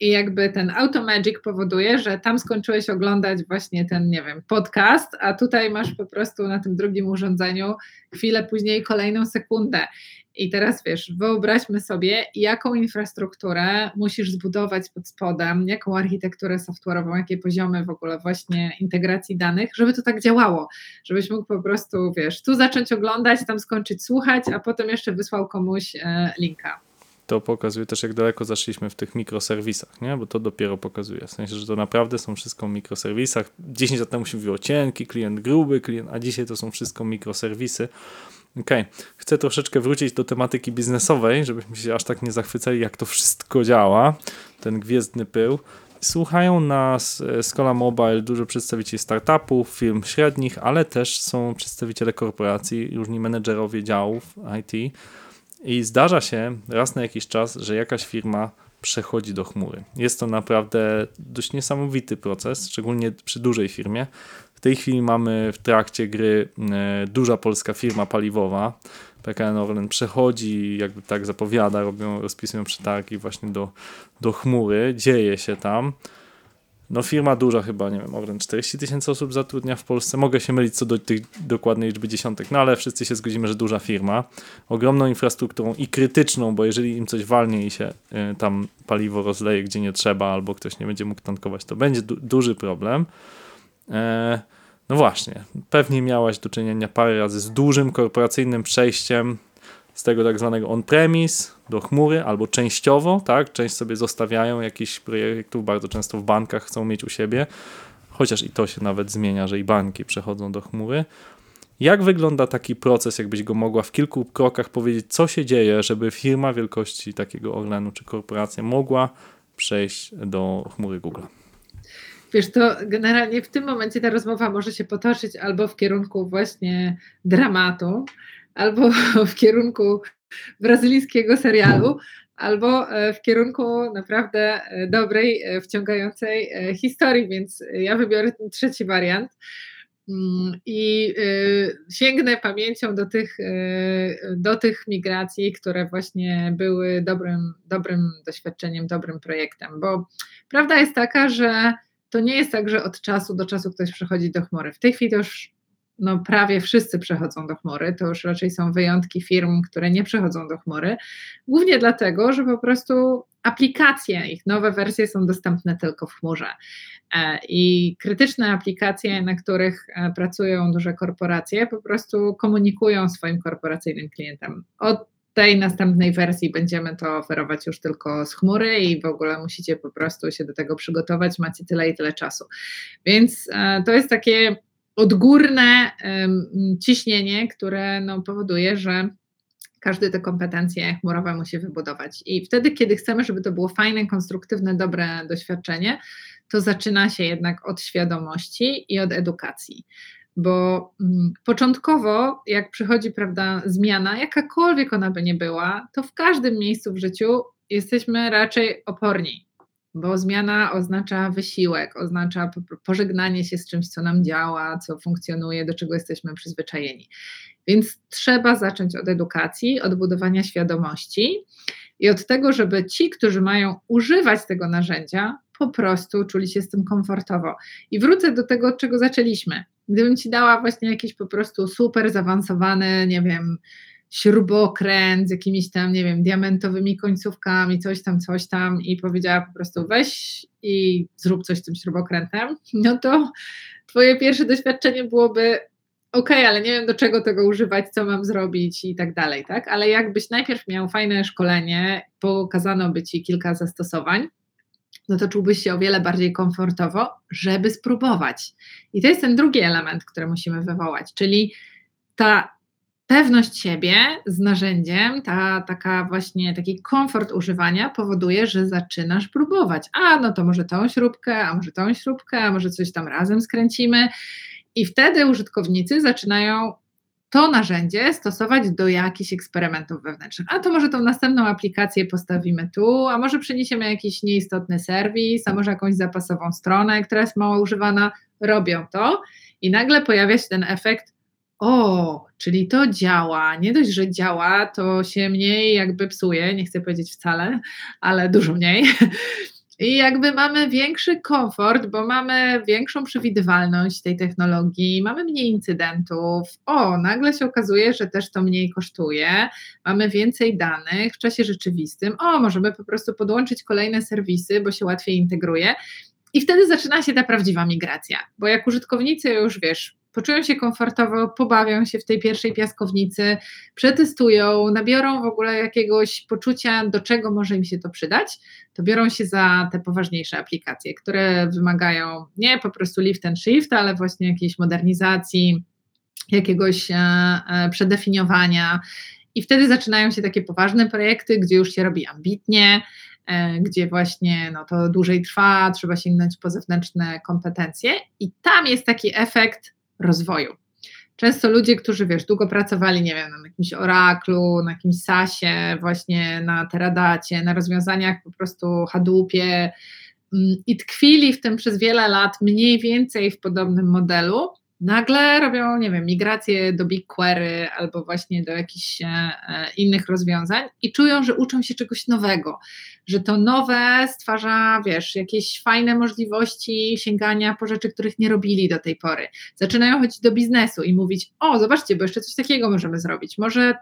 Speaker 4: I jakby ten Automagic powoduje, że tam skończyłeś oglądać właśnie ten, nie wiem, podcast, a tutaj masz po prostu na tym drugim urządzeniu chwilę później kolejną sekundę. I teraz wiesz, wyobraźmy sobie, jaką infrastrukturę musisz zbudować pod spodem, jaką architekturę software'ową, jakie poziomy w ogóle właśnie integracji danych, żeby to tak działało, żebyś mógł po prostu, wiesz, tu zacząć oglądać, tam skończyć słuchać, a potem jeszcze wysłał komuś e, linka
Speaker 3: to pokazuje też, jak daleko zaszliśmy w tych mikroserwisach, nie? bo to dopiero pokazuje. W sensie, że to naprawdę są wszystko w mikroserwisach. 10 lat temu się mówiło cienki, klient gruby, klient, a dzisiaj to są wszystko mikroserwisy. Okej, okay. chcę troszeczkę wrócić do tematyki biznesowej, żebyśmy się aż tak nie zachwycali, jak to wszystko działa, ten gwiezdny pył. Słuchają nas Skola Mobile dużo przedstawicieli startupów, firm średnich, ale też są przedstawiciele korporacji, różni menedżerowie działów IT. I zdarza się raz na jakiś czas, że jakaś firma przechodzi do chmury. Jest to naprawdę dość niesamowity proces, szczególnie przy dużej firmie. W tej chwili mamy w trakcie gry e, duża polska firma paliwowa, PKN Orlen przechodzi, jakby tak zapowiada, robią, rozpisują przetargi właśnie do, do chmury, dzieje się tam. No firma duża chyba, nie wiem, Orlen 40 tysięcy osób zatrudnia w Polsce. Mogę się mylić co do tych dokładnej liczby dziesiątek, no ale wszyscy się zgodzimy, że duża firma, ogromną infrastrukturą i krytyczną, bo jeżeli im coś walnie i się y, tam paliwo rozleje gdzie nie trzeba, albo ktoś nie będzie mógł tankować, to będzie du duży problem. E, no właśnie, pewnie miałaś do czynienia parę razy z dużym korporacyjnym przejściem z tego tak zwanego on-premise do chmury, albo częściowo, tak? Część sobie zostawiają jakichś projektów, bardzo często w bankach chcą mieć u siebie, chociaż i to się nawet zmienia, że i banki przechodzą do chmury. Jak wygląda taki proces, jakbyś go mogła w kilku krokach powiedzieć, co się dzieje, żeby firma wielkości takiego Orlenu czy korporacja mogła przejść do chmury Google?
Speaker 4: Wiesz, to generalnie w tym momencie ta rozmowa może się potoczyć albo w kierunku właśnie dramatu, albo w kierunku brazylijskiego serialu, albo e, w kierunku naprawdę e, dobrej, e, wciągającej historii, więc ja wybiorę ten trzeci wariant mm, i sięgnę pamięcią do tych, do tych migracji, które właśnie były dobrym, dobrym doświadczeniem, dobrym projektem, bo prawda jest taka, że to nie jest tak, że od czasu do czasu ktoś przechodzi do chmury. W tej chwili to już no, prawie wszyscy przechodzą do chmury. To już raczej są wyjątki firm, które nie przechodzą do chmury. Głównie dlatego, że po prostu aplikacje, ich nowe wersje są dostępne tylko w chmurze. E, I krytyczne aplikacje, na których e, pracują duże korporacje, po prostu komunikują swoim korporacyjnym klientem. Od tej następnej wersji będziemy to oferować już tylko z chmury i w ogóle musicie po prostu się do tego przygotować, macie tyle i tyle czasu. Więc e, to jest takie odgórne ciśnienie, które no, powoduje, że każdy te kompetencje chmurowe musi wybudować. I wtedy, kiedy chcemy, żeby to było fajne, konstruktywne, dobre doświadczenie, to zaczyna się jednak od świadomości i od edukacji. Bo mm, początkowo, jak przychodzi prawda, zmiana, jakakolwiek ona by nie była, to w każdym miejscu w życiu jesteśmy raczej oporni bo zmiana oznacza wysiłek, oznacza pożegnanie się z czymś, co nam działa, co funkcjonuje, do czego jesteśmy przyzwyczajeni. Więc trzeba zacząć od edukacji, od budowania świadomości i od tego, żeby ci, którzy mają używać tego narzędzia, po prostu czuli się z tym komfortowo. I wrócę do tego, od czego zaczęliśmy. Gdybym ci dała właśnie jakiś po prostu super zaawansowany, nie wiem, śrubokręt z jakimiś tam, nie wiem, diamentowymi końcówkami, coś tam, coś tam i powiedziała po prostu weź i zrób coś z tym śrubokrętem, no to twoje pierwsze doświadczenie byłoby ok, ale nie wiem do czego tego używać, co mam zrobić i tak dalej, tak? Ale jakbyś najpierw miał fajne szkolenie, pokazano by ci kilka zastosowań, no to czułbyś się o wiele bardziej komfortowo, żeby spróbować. I to jest ten drugi element, który musimy wywołać, czyli ta pewność siebie z narzędziem, ta taka właśnie taki komfort używania powoduje, że zaczynasz próbować. A no to może tą śrubkę, a może tą śrubkę, a może coś tam razem skręcimy. I wtedy użytkownicy zaczynają to narzędzie stosować do jakichś eksperymentów wewnętrznych. A to może tą następną aplikację postawimy tu, a może przeniesiemy jakiś nieistotny serwis, a może jakąś zapasową stronę, która jest mało używana. Robią to i nagle pojawia się ten efekt o, czyli to działa. Nie dość, że działa, to się mniej jakby psuje, nie chcę powiedzieć wcale, ale dużo mniej. I jakby mamy większy komfort, bo mamy większą przewidywalność tej technologii, mamy mniej incydentów. O, nagle się okazuje, że też to mniej kosztuje, mamy więcej danych w czasie rzeczywistym. O, możemy po prostu podłączyć kolejne serwisy, bo się łatwiej integruje. I wtedy zaczyna się ta prawdziwa migracja, bo jak użytkownicy już wiesz, poczują się komfortowo, pobawią się w tej pierwszej piaskownicy, przetestują, nabiorą w ogóle jakiegoś poczucia, do czego może im się to przydać, to biorą się za te poważniejsze aplikacje, które wymagają nie po prostu lift and shift, ale właśnie jakiejś modernizacji, jakiegoś e, e, przedefiniowania. I wtedy zaczynają się takie poważne projekty, gdzie już się robi ambitnie, e, gdzie właśnie no, to dłużej trwa, trzeba sięgnąć po zewnętrzne kompetencje, i tam jest taki efekt rozwoju. Często ludzie, którzy wiesz, długo pracowali, nie wiem, na jakimś Oraklu, na jakimś SASie, właśnie na Teradacie, na rozwiązaniach po prostu Hadoopie mm, i tkwili w tym przez wiele lat mniej więcej w podobnym modelu, nagle robią, nie wiem, migrację do BigQuery albo właśnie do jakichś e, innych rozwiązań i czują, że uczą się czegoś nowego, że to nowe stwarza, wiesz, jakieś fajne możliwości sięgania po rzeczy, których nie robili do tej pory. Zaczynają chodzić do biznesu i mówić: O, zobaczcie, bo jeszcze coś takiego możemy zrobić. Może.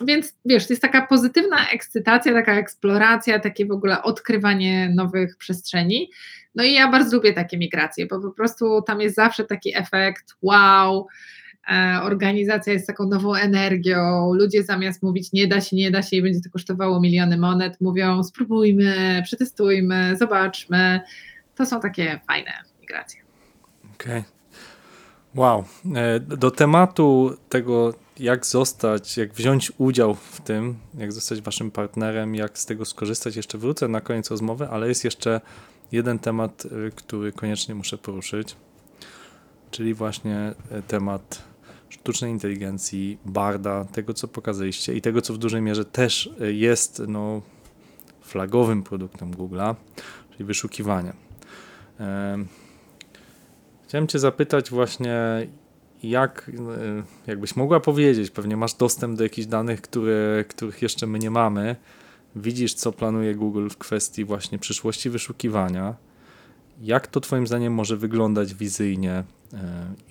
Speaker 4: Więc wiesz, to jest taka pozytywna ekscytacja, taka eksploracja, takie w ogóle odkrywanie nowych przestrzeni. No i ja bardzo lubię takie migracje, bo po prostu tam jest zawsze taki efekt wow, e, organizacja jest taką nową energią, ludzie zamiast mówić nie da się, nie da się i będzie to kosztowało miliony monet, mówią spróbujmy, przetestujmy, zobaczmy. To są takie fajne migracje.
Speaker 3: Okej. Okay. Wow. E, do tematu tego, jak zostać, jak wziąć udział w tym, jak zostać waszym partnerem, jak z tego skorzystać, jeszcze wrócę na koniec rozmowy, ale jest jeszcze jeden temat, y, który koniecznie muszę poruszyć, czyli właśnie y, temat sztucznej inteligencji, Barda, tego co pokazaliście i tego co w dużej mierze też jest no, flagowym produktem Google'a, czyli wyszukiwanie. Chciałem Cię zapytać właśnie, jak, jakbyś mogła powiedzieć, pewnie masz dostęp do jakichś danych, które, których jeszcze my nie mamy, widzisz, co planuje Google w kwestii właśnie przyszłości wyszukiwania, jak to Twoim zdaniem może wyglądać wizyjnie, e,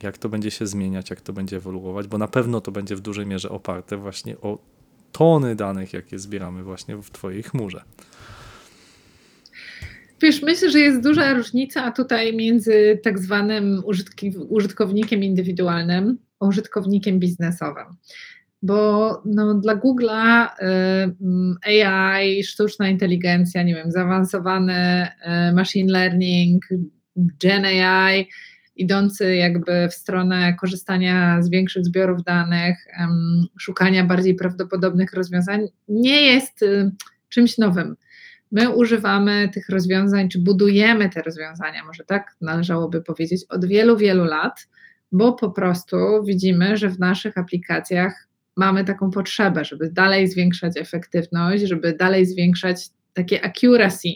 Speaker 3: jak to będzie się zmieniać, jak to będzie ewoluować, bo na pewno to będzie w dużej mierze oparte właśnie o tony danych, jakie zbieramy właśnie w Twojej chmurze.
Speaker 4: Wiesz, myślę, że jest duża różnica tutaj między tak zwanym użytkownikiem indywidualnym a użytkownikiem biznesowym bo no, dla Google'a y, AI, sztuczna inteligencja, nie wiem, zaawansowany y, machine learning, Gen AI, idący jakby w stronę korzystania z większych zbiorów danych, szukania bardziej prawdopodobnych rozwiązań, nie jest y, czymś nowym. My używamy tych rozwiązań, czy budujemy te rozwiązania, może tak należałoby powiedzieć, od wielu, wielu lat, bo po prostu widzimy, że w naszych aplikacjach mamy taką potrzebę, żeby dalej zwiększać efektywność, żeby dalej zwiększać takie accuracy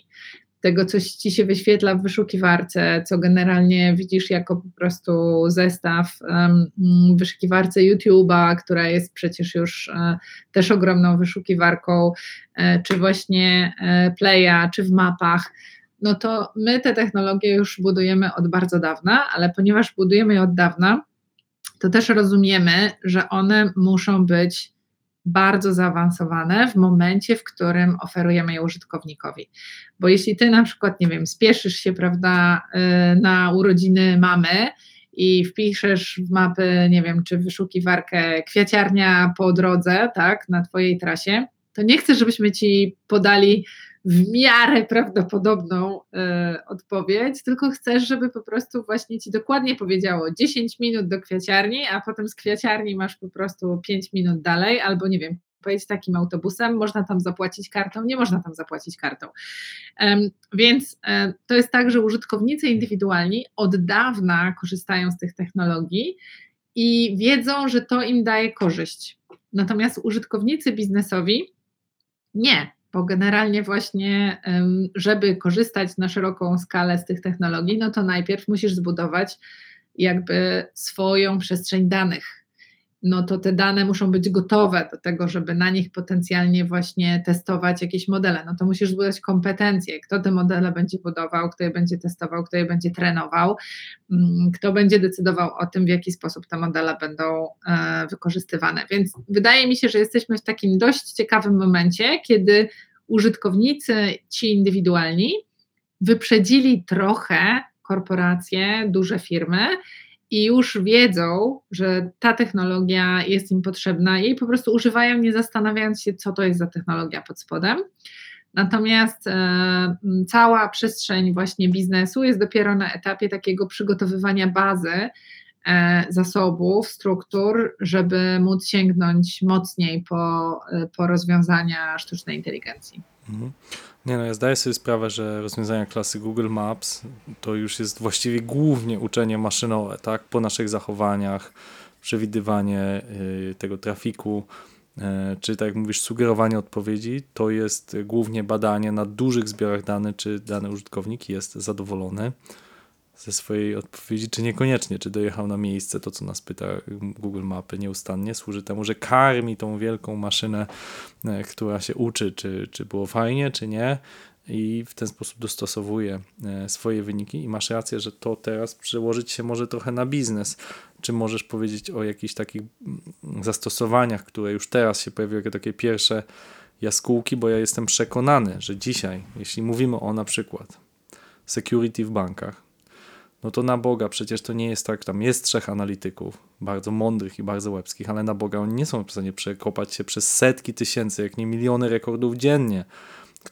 Speaker 4: tego, co ci się wyświetla w wyszukiwarce, co generalnie widzisz jako po prostu zestaw um, wyszukiwarce YouTube'a, która jest przecież już e, też ogromną wyszukiwarką, e, czy właśnie e, Playa, czy w mapach. No to my te technologie już budujemy od bardzo dawna, ale ponieważ budujemy je od dawna, to też rozumiemy, że one muszą być bardzo zaawansowane w momencie, w którym oferujemy je użytkownikowi. Bo jeśli ty na przykład, nie wiem, spieszysz się, prawda, y, na urodziny mamy i wpiszesz w mapy, nie wiem, czy wyszukiwarkę kwiaciarnia po drodze, tak, na twojej trasie, to nie chcę, żebyśmy ci podali w miarę prawdopodobną e, odpowiedź, tylko chcesz, żeby po prostu właśnie ci dokładnie powiedziało 10 minut do kwiaciarni, a potem z kwiaciarni masz po prostu 5 minut dalej, albo nie wiem, pojedź takim autobusem, można tam zapłacić kartą, nie można tam zapłacić kartą. Więc e, to jest tak, że użytkownicy indywidualni od dawna korzystają z tych technologii i wiedzą, że to im daje korzyść. Natomiast użytkownicy biznesowi nie, bo generalnie właśnie, żeby korzystać na szeroką skalę z tych technologii, no to najpierw musisz zbudować jakby swoją przestrzeń danych. No to te dane muszą być gotowe do tego, żeby na nich potencjalnie właśnie testować jakieś modele. No to musisz zbudować kompetencje, kto te modele będzie budował, kto je będzie testował, kto je będzie trenował, mm, kto będzie decydował o tym, w jaki sposób te modele będą e, wykorzystywane. Więc wydaje mi się, że jesteśmy w takim dość ciekawym momencie, kiedy użytkownicy ci indywidualni wyprzedzili trochę korporacje, duże firmy i już wiedzą, że ta technologia jest im potrzebna, jej po prostu używają, nie zastanawiając się, co to jest za technologia pod spodem. Natomiast e, cała przestrzeń właśnie biznesu jest dopiero na etapie takiego przygotowywania bazy e, zasobów, struktur, żeby móc sięgnąć mocniej po, e, po rozwiązania sztucznej inteligencji. Mhm.
Speaker 3: Nie no, ja zdaję sobie sprawę, że rozwiązania klasy Google Maps to już jest właściwie głównie uczenie maszynowe, tak? Po naszych zachowaniach, przewidywanie y, tego trafiku, y, czy tak jak mówisz, sugerowanie odpowiedzi, to jest głównie badanie na dużych zbiorach danych, czy dany użytkownik jest zadowolony. Ze swojej odpowiedzi, czy niekoniecznie, czy dojechał na miejsce, to co nas pyta Google Mapy nieustannie, służy temu, że karmi tą wielką maszynę, e, która się uczy, czy, czy było fajnie, czy nie, i w ten sposób dostosowuje e, swoje wyniki. I masz rację, że to teraz przełożyć się może trochę na biznes. Czy możesz powiedzieć o jakichś takich mm, zastosowaniach, które już teraz się pojawiły, jako takie pierwsze jaskółki, bo ja jestem przekonany, że dzisiaj, jeśli mówimy o na przykład security w bankach, no to na Boga przecież to nie jest tak, tam jest trzech analityków, bardzo mądrych i bardzo łebskich, ale na Boga oni nie są w stanie przekopać się przez setki tysięcy, jak nie miliony rekordów dziennie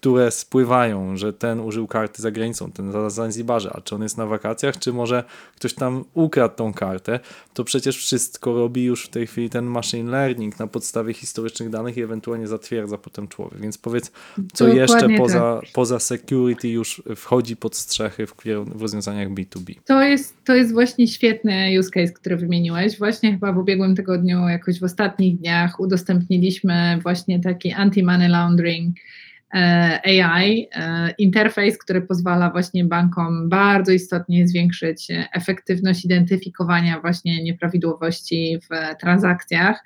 Speaker 3: które spływają, że ten użył karty za granicą, ten za Zanzibarze, a czy on jest na wakacjach, czy może ktoś tam ukradł tą kartę, to przecież wszystko robi już w tej chwili ten machine learning na podstawie historycznych danych i ewentualnie zatwierdza potem człowiek. Więc powiedz, co Dokładnie jeszcze poza, tak. poza security już wchodzi pod strzechy w, w rozwiązaniach B2B?
Speaker 4: To jest, to jest właśnie świetny use case, który wymieniłeś. Właśnie chyba w ubiegłym tygodniu, jakoś w ostatnich dniach udostępniliśmy właśnie taki anti-money laundering AI, e, interfejs, który pozwala właśnie bankom bardzo istotnie zwiększyć efektywność identyfikowania właśnie nieprawidłowości w transakcjach.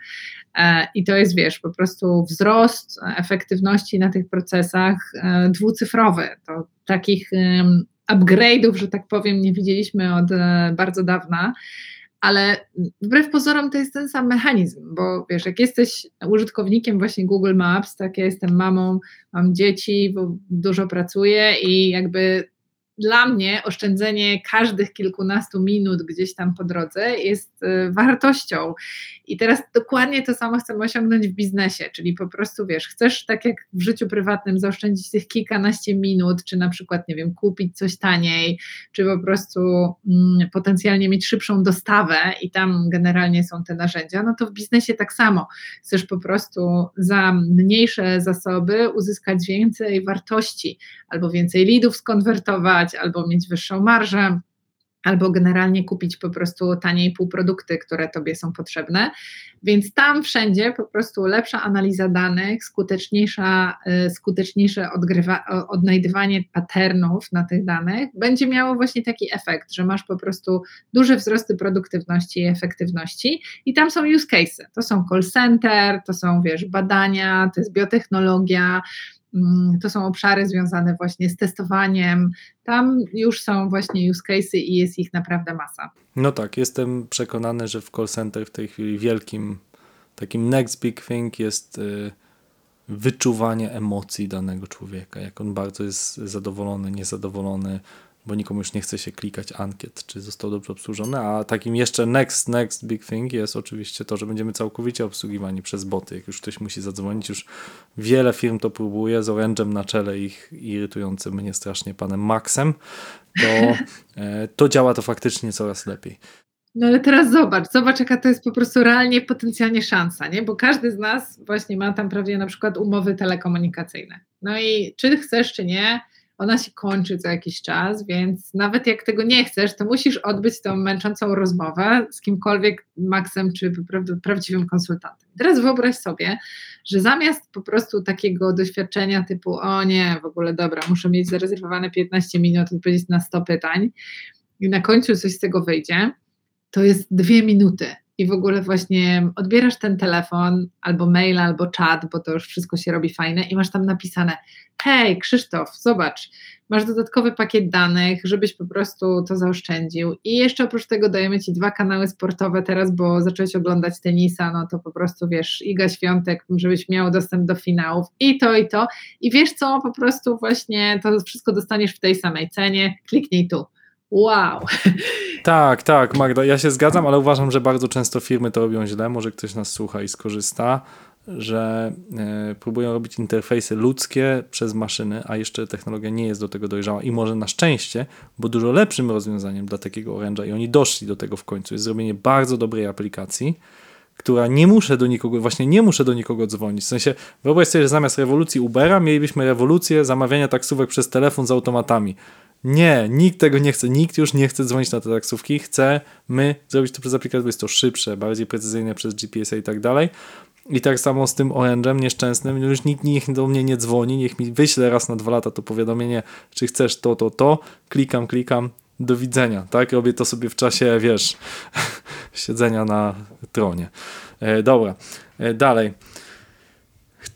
Speaker 4: E, I to jest, wiesz, po prostu wzrost efektywności na tych procesach dwucyfrowy. To takich upgrade'ów, że tak powiem, nie widzieliśmy od bardzo dawna ale wbrew pozorom to jest ten sam mechanizm, bo wiesz, jak jesteś użytkownikiem właśnie Google Maps, tak ja jestem mamą, mam dzieci, bo dużo pracuję i jakby dla mnie oszczędzenie każdych kilkunastu minut gdzieś tam po drodze jest y, wartością. I teraz dokładnie to samo chcemy osiągnąć w biznesie, czyli po prostu wiesz, chcesz tak jak w życiu prywatnym zaoszczędzić tych kilkanaście minut, czy na przykład, nie wiem, kupić coś taniej, czy po prostu mm, potencjalnie mieć szybszą dostawę i tam generalnie są te narzędzia, no to w biznesie tak samo. Chcesz po prostu za mniejsze zasoby uzyskać więcej wartości, albo więcej lidów skonwertować, albo mieć wyższą marżę albo generalnie kupić po prostu taniej półprodukty, które Tobie są potrzebne. Więc tam wszędzie po prostu lepsza analiza danych, skuteczniejsza, y, skuteczniejsze odgrywa, odnajdywanie patternów na tych danych będzie miało właśnie taki efekt, że masz po prostu duże wzrosty produktywności i efektywności i tam są use cases. To są call center, to są wiesz, badania, to jest biotechnologia, to są obszary związane właśnie z testowaniem. Tam już są właśnie use cases i jest ich naprawdę masa.
Speaker 3: No tak, jestem przekonany, że w call center w tej chwili wielkim takim next big thing jest y, wyczuwanie emocji danego człowieka, jak on bardzo jest zadowolony, niezadowolony, bo nikomu już nie chce się klikać ankiet, czy został dobrze obsłużony, a takim jeszcze next, next big thing jest oczywiście to, że będziemy całkowicie obsługiwani przez boty, jak już ktoś musi zadzwonić, już wiele firm to próbuje, z Orange'em na czele ich irytującym mnie strasznie panem Maxem, to, e, to działa to faktycznie coraz lepiej.
Speaker 4: No ale teraz zobacz, zobacz jaka to jest po prostu realnie potencjalnie szansa, nie? Bo każdy z nas właśnie ma tam prawie na przykład umowy telekomunikacyjne. No i czy chcesz, czy nie, ona się kończy co jakiś czas, więc nawet jak tego nie chcesz, to musisz odbyć tą męczącą rozmowę z kimkolwiek, Maxem czy prawdziwym konsultantem. Teraz wyobraź sobie, że zamiast po prostu takiego doświadczenia typu o nie, w ogóle dobra, muszę mieć zarezerwowane 15 minut, odpowiedzieć na 100 pytań i na końcu coś z tego wyjdzie, to jest dwie minuty i w ogóle właśnie odbierasz ten telefon, albo mail, albo czat, bo to już wszystko się robi fajne i masz tam napisane: Hej, Krzysztof, zobacz, masz dodatkowy pakiet danych, żebyś po prostu to zaoszczędził. I jeszcze oprócz tego dajemy ci dwa kanały sportowe teraz, bo zacząłeś oglądać tenisa, no to po prostu wiesz, Iga Świątek, żebyś miał dostęp do finałów i to, i to. I wiesz co, po prostu właśnie to wszystko dostaniesz w tej samej cenie, kliknij tu. Wow.
Speaker 3: Tak, tak, Magda, ja się zgadzam, ale uważam, że bardzo często firmy to robią źle. Może ktoś nas słucha i skorzysta, że e, próbują robić interfejsy ludzkie przez maszyny, a jeszcze technologia nie jest do tego dojrzała i może na szczęście, bo dużo lepszym rozwiązaniem dla takiego Orange'a i oni doszli do tego w końcu, jest zrobienie bardzo dobrej aplikacji, która nie muszę do nikogo, właśnie nie muszę do nikogo dzwonić. W sensie, wyobraź sobie, że zamiast rewolucji Ubera mielibyśmy rewolucję zamawiania taksówek przez telefon z automatami. Nie, nikt tego nie chce. Nikt już nie chce dzwonić na te taksówki. Chcemy zrobić to przez aplikację, bo jest to szybsze, bardziej precyzyjne przez GPS-a i tak dalej. I tak samo z tym Orange'em nieszczęsnym. Już nikt niech do mnie nie dzwoni, niech mi wyśle raz na dwa lata to powiadomienie, czy chcesz to, to, to. Klikam, klikam, do widzenia, tak? Robię to sobie w czasie, wiesz, siedzenia na tronie. E, dobra, e, dalej.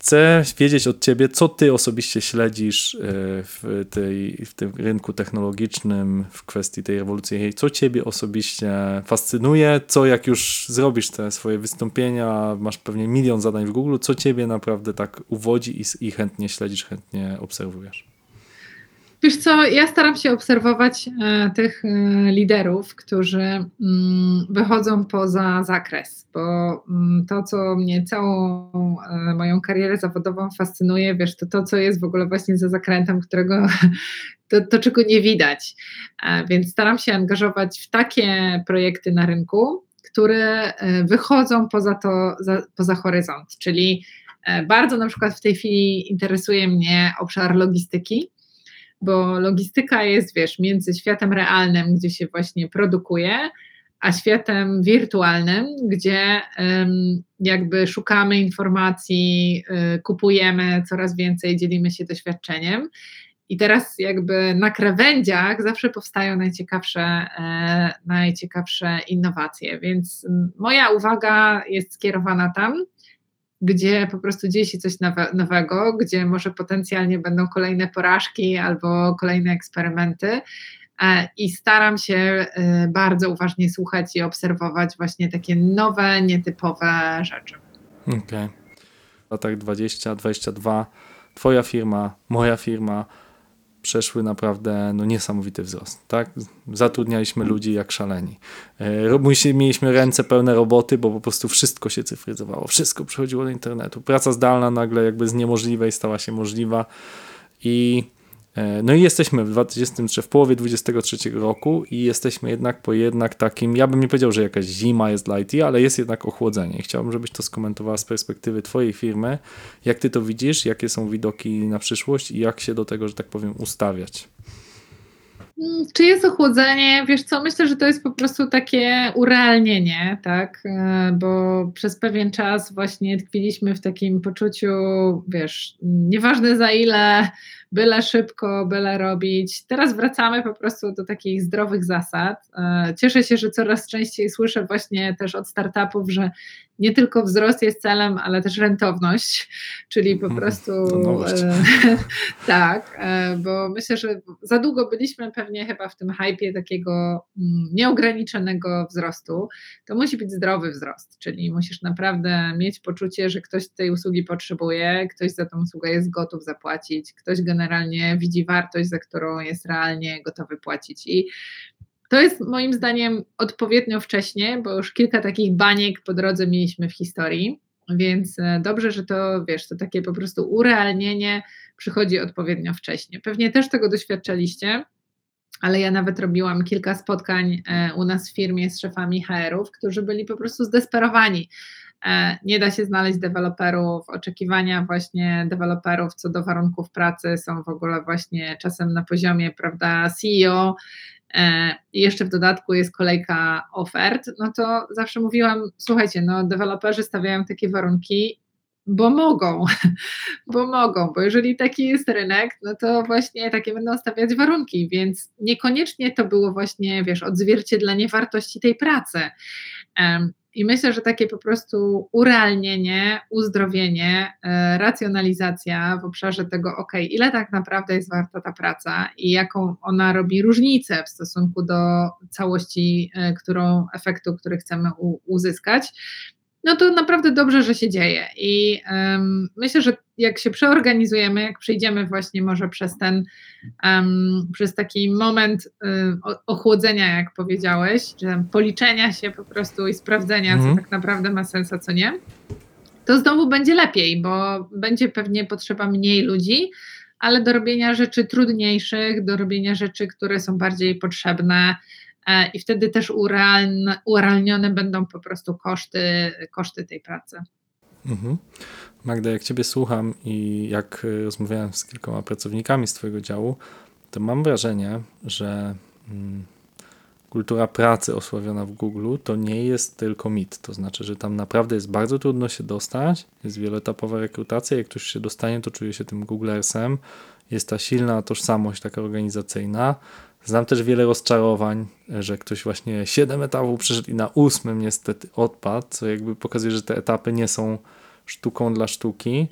Speaker 3: Chcę wiedzieć od ciebie, co ty osobiście śledzisz e, w, tej, w tym rynku technologicznym, w kwestii tej rewolucji. Co ciebie osobiście fascynuje? Co jak już zrobisz te swoje wystąpienia, masz pewnie milion zadań w Google, co ciebie naprawdę tak uwodzi i, i chętnie śledzisz, chętnie obserwujesz?
Speaker 4: Wiesz co, ja staram się obserwować e, tych e, liderów, którzy mm, wychodzą poza zakres, bo mm, to, co mnie całą e, moją karierę zawodową fascynuje, wiesz, to to, co jest w ogóle właśnie za zakrętem, którego to, to czego nie widać. Więc staram się angażować w takie projekty na rynku, które wychodzą poza to, za, poza horyzont, czyli bardzo na przykład w tej chwili interesuje mnie obszar logistyki bo logistyka jest, wiesz, między światem realnym, gdzie się właśnie produkuje, a światem wirtualnym, gdzie jakby szukamy informacji, y, kupujemy coraz więcej, dzielimy się doświadczeniem. I teraz jakby na krawędziach zawsze powstają najciekawsze, e, najciekawsze innowacje, więc moja uwaga jest skierowana tam, gdzie po prostu dzieje się coś nowego, gdzie może potencjalnie będą kolejne porażki albo kolejne eksperymenty. E, I staram się e, bardzo uważnie słuchać i obserwować właśnie takie nowe, nietypowe rzeczy.
Speaker 3: Okej. Okay. W latach 20-22 Twoja firma, moja firma, przeszły naprawdę no, niesamowity wzrost. Tak? Zatrudnialiśmy ludzi jak szaleni. E, mieliśmy ręce pełne roboty, bo po prostu wszystko się cyfryzowało, wszystko przechodziło do internetu. Praca zdalna nagle jakby z niemożliwej stała się możliwa i no i jesteśmy w 2023, w połowie 2023 roku i jesteśmy jednak po jednak takim, ja bym nie powiedział, że jakaś zima jest dla IT, ale jest jednak ochłodzenie. Chciałbym, żebyś to skomentowała z perspektywy twojej firmy. Jak ty to widzisz? Jakie są widoki na przyszłość i jak się do tego, że tak powiem, ustawiać?
Speaker 4: Mm, czy jest ochłodzenie? Wiesz co, myślę, że to jest po prostu takie urealnienie, tak? E, bo przez pewien czas właśnie tkwiliśmy w takim poczuciu, wiesz, nieważne za ile byle szybko, byle robić. Teraz wracamy po prostu do takich zdrowych zasad. E, cieszę się, że coraz częściej słyszę właśnie też od startupów, że nie tylko wzrost jest celem, ale też rentowność, czyli po mhm. prostu no e, tak, e, bo myślę, że za długo byliśmy pewnie chyba w tym hypie takiego mm, nieograniczonego wzrostu. To musi być zdrowy wzrost, czyli musisz naprawdę mieć poczucie, że ktoś tej usługi potrzebuje, ktoś za tą usługę jest gotów zapłacić, ktoś generalnie widzi wartość, za którą jest realnie gotowy płacić. I to jest moim zdaniem odpowiednio wcześnie, bo już kilka takich baniek po drodze mieliśmy w historii, więc e, dobrze, że to wiesz, to takie po prostu urealnienie przychodzi odpowiednio wcześnie. Pewnie też tego doświadczaliście, ale ja nawet robiłam kilka spotkań e, u nas w firmie z szefami HR-ów, którzy byli po prostu zdesperowani. E, nie da się znaleźć deweloperów, oczekiwania właśnie deweloperów co do warunków pracy są w ogóle właśnie czasem na poziomie, prawda, CEO, E, i jeszcze w dodatku jest kolejka ofert, no to zawsze mówiłam, słuchajcie, no deweloperzy stawiają takie warunki, bo mogą, bo mogą, bo jeżeli taki jest rynek, no to właśnie takie będą stawiać warunki, więc niekoniecznie to było właśnie, wiesz, odzwierciedlenie wartości tej pracy. I myślę, że takie po prostu urealnienie, uzdrowienie, e, racjonalizacja w obszarze tego, ok, ile tak naprawdę jest warta ta praca i jaką ona robi różnicę w stosunku do całości, e, którą efektu, który chcemy uzyskać, no to naprawdę dobrze, że się dzieje. I um, myślę, że jak się przeorganizujemy, jak przyjdziemy właśnie może przez ten, um, przez taki moment um, ochłodzenia, jak powiedziałeś, czy policzenia się po prostu i sprawdzenia, mhm. co tak naprawdę ma sens, a co nie, to znowu będzie lepiej, bo będzie pewnie potrzeba mniej ludzi, ale do robienia rzeczy trudniejszych, do robienia rzeczy, które są bardziej potrzebne, i wtedy też urealnione będą po prostu koszty, koszty tej pracy.
Speaker 3: Mhm. Magda, jak Ciebie słucham i jak rozmawiałem z kilkoma pracownikami z Twojego działu, to mam wrażenie, że mm, kultura pracy osławiona w Google to nie jest tylko mit. To znaczy, że tam naprawdę jest bardzo trudno się dostać, jest wieloetapowa rekrutacja, jak ktoś się dostanie, to czuje się tym Googlersem, jest ta silna tożsamość taka organizacyjna. Znam też wiele rozczarowań, że ktoś właśnie 7 etapów przeszedł i na ósmym niestety odpadł, co jakby pokazuje, że te etapy nie są sztuką dla sztuki.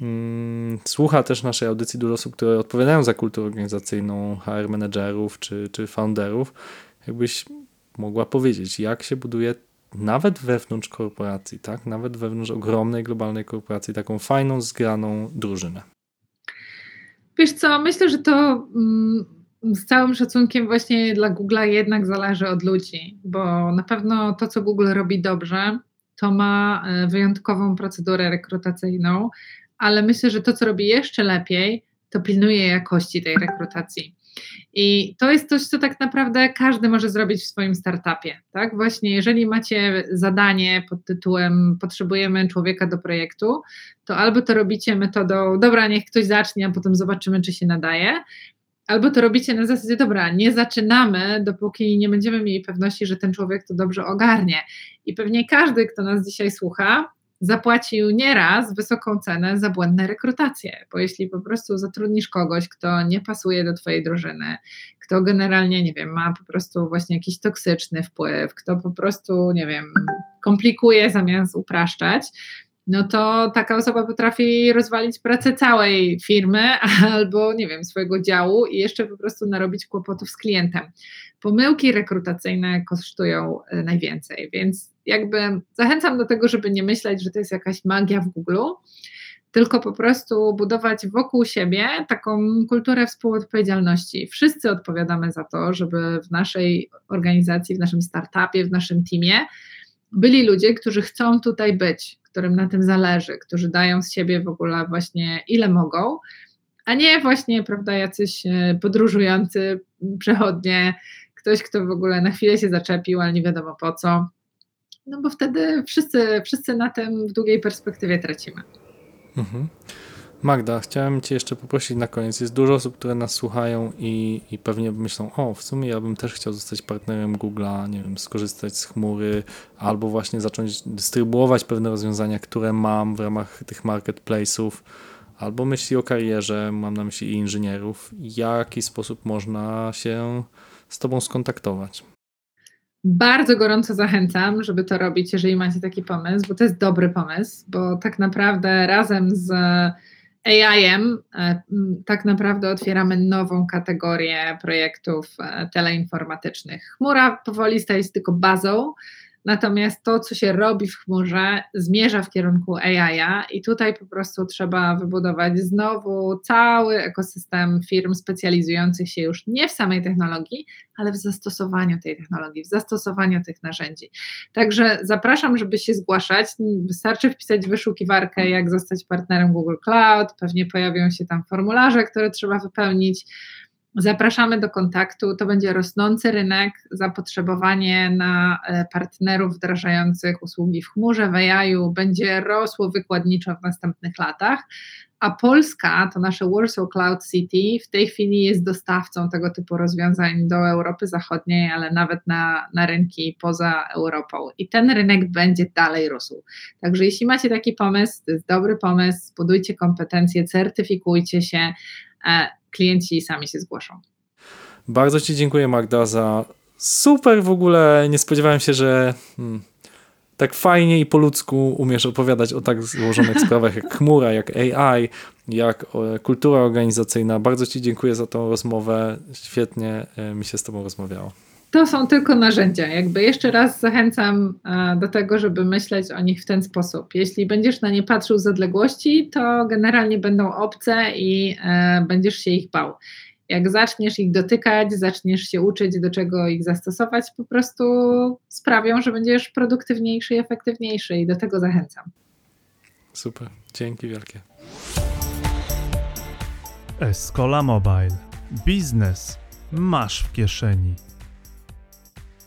Speaker 3: Mm, słucha też naszej audycji dużo osób, które odpowiadają za kulturę organizacyjną, HR menedżerów czy, czy founderów. Jakbyś mogła powiedzieć, jak się buduje nawet wewnątrz korporacji, tak? Nawet wewnątrz ogromnej globalnej korporacji, taką fajną, zgraną drużynę.
Speaker 4: Wiesz co, myślę, że to mm, z całym szacunkiem właśnie dla Google'a jednak zależy od ludzi, bo na pewno to, co Google robi dobrze, to ma e, wyjątkową procedurę rekrutacyjną, ale myślę, że to, co robi jeszcze lepiej, to pilnuje jakości tej rekrutacji. I to jest coś, co tak naprawdę każdy może zrobić w swoim startupie. Tak? Właśnie, jeżeli macie zadanie pod tytułem Potrzebujemy człowieka do projektu, to albo to robicie metodą, dobra, niech ktoś zacznie, a potem zobaczymy, czy się nadaje, albo to robicie na zasadzie, dobra, nie zaczynamy, dopóki nie będziemy mieli pewności, że ten człowiek to dobrze ogarnie. I pewnie każdy, kto nas dzisiaj słucha, zapłacił nieraz wysoką cenę za błędne rekrutacje, bo jeśli po prostu zatrudnisz kogoś, kto nie pasuje do Twojej drużyny, kto generalnie, nie wiem, ma po prostu właśnie jakiś toksyczny wpływ, kto po prostu, nie wiem, komplikuje zamiast upraszczać, no to taka osoba potrafi rozwalić pracę całej firmy albo, nie wiem, swojego działu i jeszcze po prostu narobić kłopotów z klientem. Pomyłki rekrutacyjne kosztują y, najwięcej, więc jakby zachęcam do tego, żeby nie myśleć, że to jest jakaś magia w Google, tylko po prostu budować wokół siebie taką kulturę współodpowiedzialności. Wszyscy odpowiadamy za to, żeby w naszej organizacji, w naszym startupie, w naszym teamie byli ludzie, którzy chcą tutaj być, którym na tym zależy, którzy dają z siebie w ogóle właśnie ile mogą, a nie właśnie, prawda, jacyś e, podróżujący przechodnie, ktoś, kto w ogóle na chwilę się zaczepił, ale nie wiadomo po co. No bo wtedy wszyscy, wszyscy na tym w długiej perspektywie tracimy.
Speaker 3: Mhm. Magda, chciałem Cię jeszcze poprosić na koniec. Jest dużo osób, które nas słuchają i, i pewnie myślą, o, w sumie ja bym też chciał zostać partnerem Google'a, nie wiem, skorzystać z chmury albo właśnie zacząć dystrybuować pewne rozwiązania, które mam w ramach tych marketplace'ów, albo myśli o karierze, mam na myśli i inżynierów. Jaki sposób można się z Tobą skontaktować?
Speaker 4: Bardzo gorąco zachęcam, żeby to robić, jeżeli macie taki pomysł, bo to jest dobry pomysł, bo tak naprawdę razem z AI-em e, tak naprawdę otwieramy nową kategorię projektów e, teleinformatycznych. Chmura powoli staje się tylko bazą, Natomiast to, co się robi w chmurze, zmierza w kierunku AI, i tutaj po prostu trzeba wybudować znowu cały ekosystem firm specjalizujących się już nie w samej technologii, ale w zastosowaniu tej technologii, w zastosowaniu tych narzędzi. Także zapraszam, żeby się zgłaszać. Wystarczy wpisać wyszukiwarkę, jak zostać partnerem Google Cloud. Pewnie pojawią się tam formularze, które trzeba wypełnić. Zapraszamy do kontaktu. To będzie rosnący rynek, zapotrzebowanie na e, partnerów wdrażających usługi w chmurze, w AI będzie rosło wykładniczo w następnych latach. A Polska, to nasze Warsaw Cloud City, w tej chwili jest dostawcą tego typu rozwiązań do Europy Zachodniej, ale nawet na, na rynki poza Europą. I ten rynek będzie dalej rósł. Także jeśli macie taki pomysł, to jest dobry pomysł, budujcie kompetencje, certyfikujcie się e, klienci sami się zgłoszą.
Speaker 3: Bardzo Ci dziękuję, Magda, za super w ogóle. Nie spodziewałem się, że hmm, tak fajnie i po ludzku umiesz opowiadać o tak złożonych sprawach jak chmura, jak AI, jak kultura organizacyjna. Bardzo Ci dziękuję za tą rozmowę. Świetnie e, mi się z Tobą rozmawiało.
Speaker 4: To są tylko narzędzia. Jakby jeszcze raz zachęcam e, do tego, żeby myśleć o nich w ten sposób. Jeśli będziesz na nie patrzył z odległości, to generalnie będą obce i e, będziesz się ich bał. Jak zaczniesz ich dotykać, zaczniesz się uczyć, do czego ich zastosować, po prostu sprawią, że będziesz produktywniejszy i efektywniejszy, i do tego zachęcam.
Speaker 3: Super, dzięki wielkie.
Speaker 2: Escola Mobile. Biznes masz w kieszeni.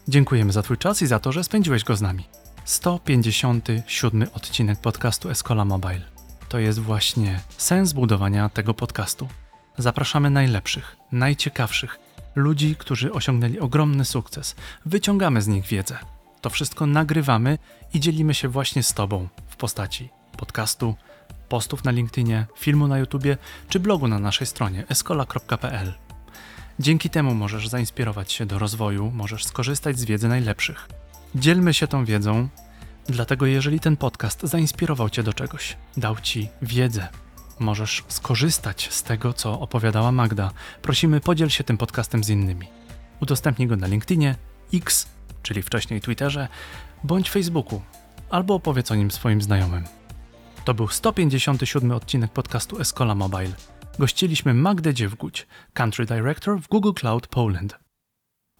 Speaker 1: Dziękujemy za Twój czas i za to, że spędziłeś go z nami. 157 odcinek podcastu Escola Mobile. To jest właśnie sens budowania tego podcastu. Zapraszamy najlepszych, najciekawszych Ludzi, którzy osiągnęli ogromny sukces. Wyciągamy z nich wiedzę. To wszystko nagrywamy i dzielimy się właśnie z Tobą w postaci podcastu, postów na LinkedInie, filmu na YouTubie czy blogu na naszej stronie escola.pl. Dzięki temu możesz zainspirować się do rozwoju, możesz skorzystać z wiedzy najlepszych. Dzielmy się tą wiedzą, dlatego jeżeli ten podcast zainspirował Cię do czegoś, dał Ci wiedzę, możesz skorzystać z tego, co opowiadała Magda. Prosimy, podziel się tym podcastem z innymi. Udostępnij go na LinkedInie, X, czyli wcześniej Twitterze, bądź Facebooku, albo opowiedz o nim swoim znajomym. To był 157 odcinek podcastu Escola Mobile. Gościliśmy Magdę Dziewguć, Country Director w Google Cloud Poland.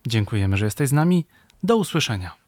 Speaker 1: Dziękujemy, że jesteś z nami. Do usłyszenia.